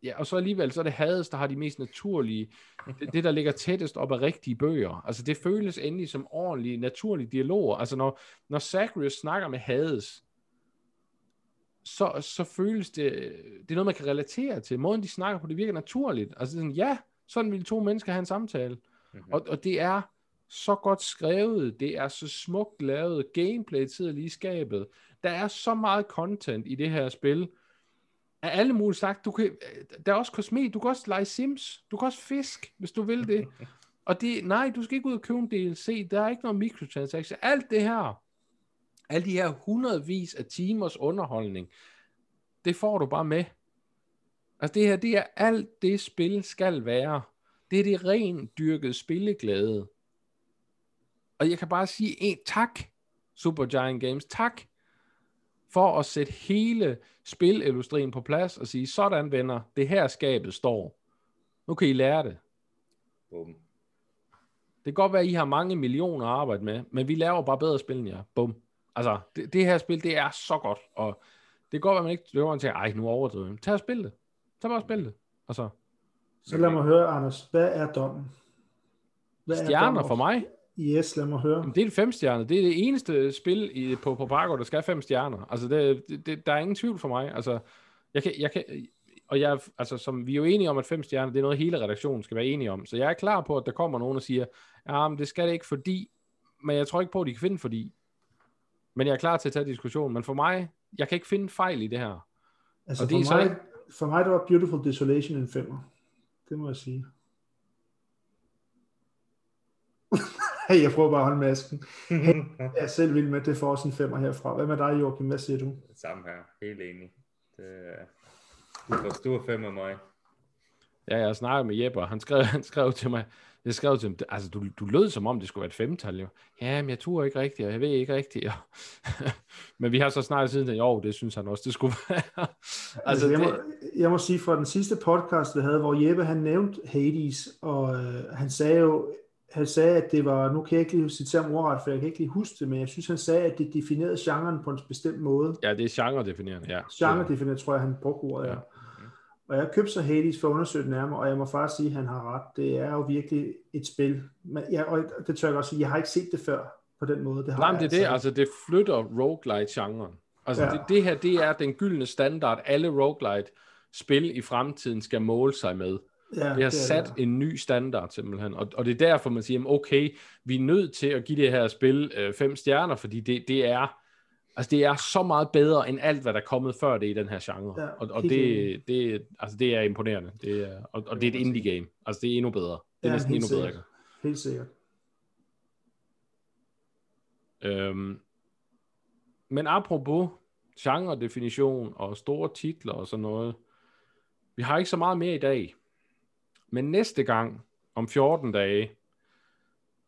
Ja, og så alligevel, så er det Hades, der har de mest naturlige, det, det der ligger tættest op af rigtige bøger. Altså det føles endelig som ordentlige, naturlige dialoger. Altså når, når Zacharias snakker med Hades, så, så føles det, det er noget, man kan relatere til. Måden, de snakker på, det virker naturligt. Altså sådan, ja, sådan vil to mennesker have en samtale. Mm-hmm. Og, og det er så godt skrevet, det er så smukt lavet, gameplay sidder lige skabet. Der er så meget content i det her spil. Af alle mulige sagt, du kan, der er også kosmet, du kan også lege Sims, du kan også fisk, hvis du vil det. Og det, nej, du skal ikke ud og købe en DLC, der er ikke noget microtransaction. Alt det her, alle de her hundredvis af timers underholdning, det får du bare med. Altså det her, det er alt det spil skal være. Det er det ren dyrket spilleglæde. Og jeg kan bare sige en tak, Supergiant Games, tak for at sætte hele spilindustrien på plads og sige, sådan venner, det her skabet står. Nu kan I lære det. Bum. Det kan godt være, at I har mange millioner at arbejde med, men vi laver bare bedre spil end jer. Bum. Altså, det, det her spil, det er så godt, og det går, at man ikke løber til, ej, nu overdriver Tag og spil det. Tag bare og spil det. Altså. Så lad mig høre, Anders, hvad er dommen? Hvad Stjerner dommen? for mig? Yes, lad mig høre. Det er et fem stjerner. Det er det eneste spil i, på, på Parko, der skal have fem stjerner. Altså, det, det, der er ingen tvivl for mig. Altså, jeg kan, jeg kan, og jeg, altså, som vi er jo enige om, at fem stjerner, det er noget, hele redaktionen skal være enige om. Så jeg er klar på, at der kommer nogen og siger, ja, men det skal det ikke, fordi, men jeg tror ikke på, at de kan finde fordi. Men jeg er klar til at tage diskussion. Men for mig, jeg kan ikke finde fejl i det her. Altså og det for, er mig, så... for mig, det var Beautiful Desolation en femmer. Det må jeg sige. jeg prøver bare at holde masken. jeg er selv vild med, det får også en femmer herfra. Hvad med dig, Joachim? Hvad siger du? Samme her. Helt enig. Det, du får stor fem af mig. Ja, jeg snakkede med Jeppe, og han skrev, han skrev til mig, jeg skrev til dem, altså du, du lød som om det skulle være et femtal, jo. Ja, men jeg tror ikke rigtigt, og jeg ved ikke rigtigt. Ja. men vi har så snart siden, jo, det synes han også, det skulle være. altså, altså jeg, det... må, jeg må sige, fra den sidste podcast, vi havde, hvor Jeppe han nævnte Hades, og øh, han sagde jo, han sagde, at det var, nu kan jeg ikke lige citere ham ordret, for jeg kan ikke lige huske det, men jeg synes, han sagde, at det definerede genren på en bestemt måde. Ja, det er genre-definerende, ja. Genre-definerende, tror jeg, han brugte ordet, ja. ja. Og jeg købte så Hades for at undersøge det nærmere, og jeg må faktisk sige, at han har ret. Det er jo virkelig et spil. Men jeg, og det tør jeg også sige, jeg har ikke set det før på den måde. Det har Nej, det er altså. det. Altså, det flytter roguelite-genren. Altså, ja. det, det her, det er den gyldne standard, alle roguelite-spil i fremtiden skal måle sig med. Ja, det har det sat det. en ny standard simpelthen, og, og det er derfor, man siger, okay, vi er nødt til at give det her spil øh, fem stjerner, fordi det, det er Altså, det er så meget bedre end alt, hvad der er kommet før det i den her genre. Ja, og og det, det, altså, det er imponerende. Det er, og, og det er et indie game. Altså, det er endnu bedre. Det er ja, næsten endnu sikkert. bedre. Helt sikkert. Øhm, men apropos genre-definition og store titler og sådan noget, vi har ikke så meget mere i dag. Men næste gang, om 14 dage,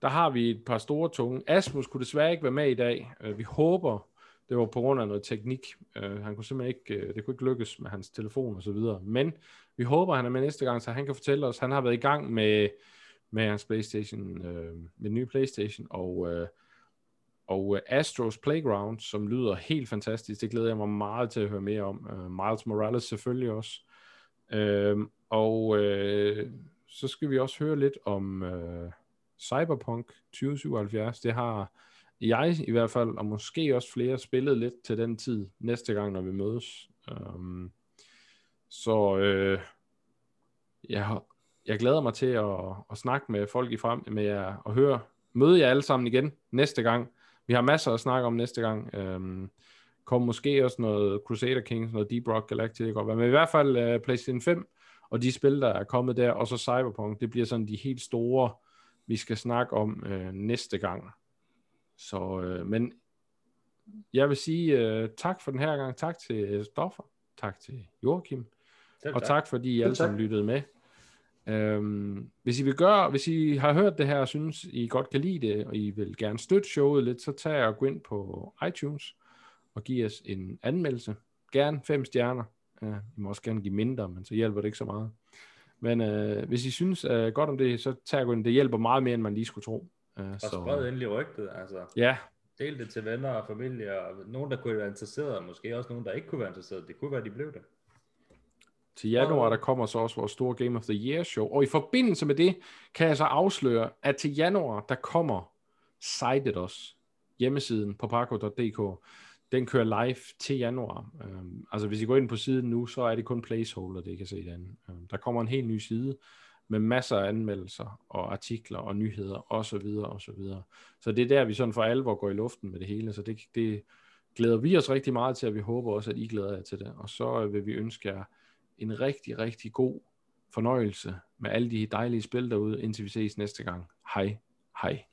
der har vi et par store tunge. Asmus kunne desværre ikke være med i dag. Øh, vi håber, det var på grund af noget teknik. Øh, han kunne simpelthen ikke, øh, det kunne ikke lykkes med hans telefon og så videre. Men vi håber, han er med næste gang, så han kan fortælle os. Han har været i gang med, med hans Playstation, øh, med den nye Playstation, og, øh, og øh, Astros Playground, som lyder helt fantastisk. Det glæder jeg mig meget til at høre mere om. Øh, Miles Morales selvfølgelig også. Øh, og øh, så skal vi også høre lidt om øh, Cyberpunk 2077. Det har jeg i hvert fald, og måske også flere, spillet lidt til den tid næste gang, når vi mødes. Um, så øh, jeg, jeg glæder mig til at, at snakke med folk i frem med jer og høre, møde jer alle sammen igen næste gang. Vi har masser at snakke om næste gang. Um, kom måske også noget Crusader Kings, noget Deep Rock Galactic, det men i hvert fald uh, PlayStation 5 og de spil, der er kommet der, og så Cyberpunk, det bliver sådan de helt store, vi skal snakke om øh, næste gang. Så, øh, men jeg vil sige øh, tak for den her gang. Tak til Stoffer. Tak til Joachim. Selv og tak, tak fordi I alle sammen lyttede med. Øhm, hvis I vil gøre, hvis I har hørt det her og synes I godt kan lide det, og I vil gerne støtte showet lidt, så tag og gå ind på iTunes og giv os en anmeldelse. Gerne fem stjerner. Ja, I må også gerne give mindre, men så hjælper det ikke så meget. Men øh, hvis I synes øh, godt om det, så tag og gå ind. Det hjælper meget mere, end man lige skulle tro. Uh, og så... spred endelig rygtet, altså. Ja. Del det til venner og familie, og nogen, der kunne være interesseret, og måske også nogen, der ikke kunne være interesseret. Det kunne være, de blev det. Til januar, der kommer så også vores store Game of the Year show. Og i forbindelse med det, kan jeg så afsløre, at til januar, der kommer Sighted os hjemmesiden på parko.dk. Den kører live til januar. Um, altså hvis I går ind på siden nu, så er det kun placeholder, det I kan se derinde. Um, der kommer en helt ny side, med masser af anmeldelser og artikler og nyheder og så videre og så videre. Så det er der, vi sådan for alvor går i luften med det hele, så det, det glæder vi os rigtig meget til, og vi håber også, at I glæder jer til det. Og så øh, vil vi ønske jer en rigtig, rigtig god fornøjelse med alle de dejlige spil derude, indtil vi ses næste gang. Hej, hej.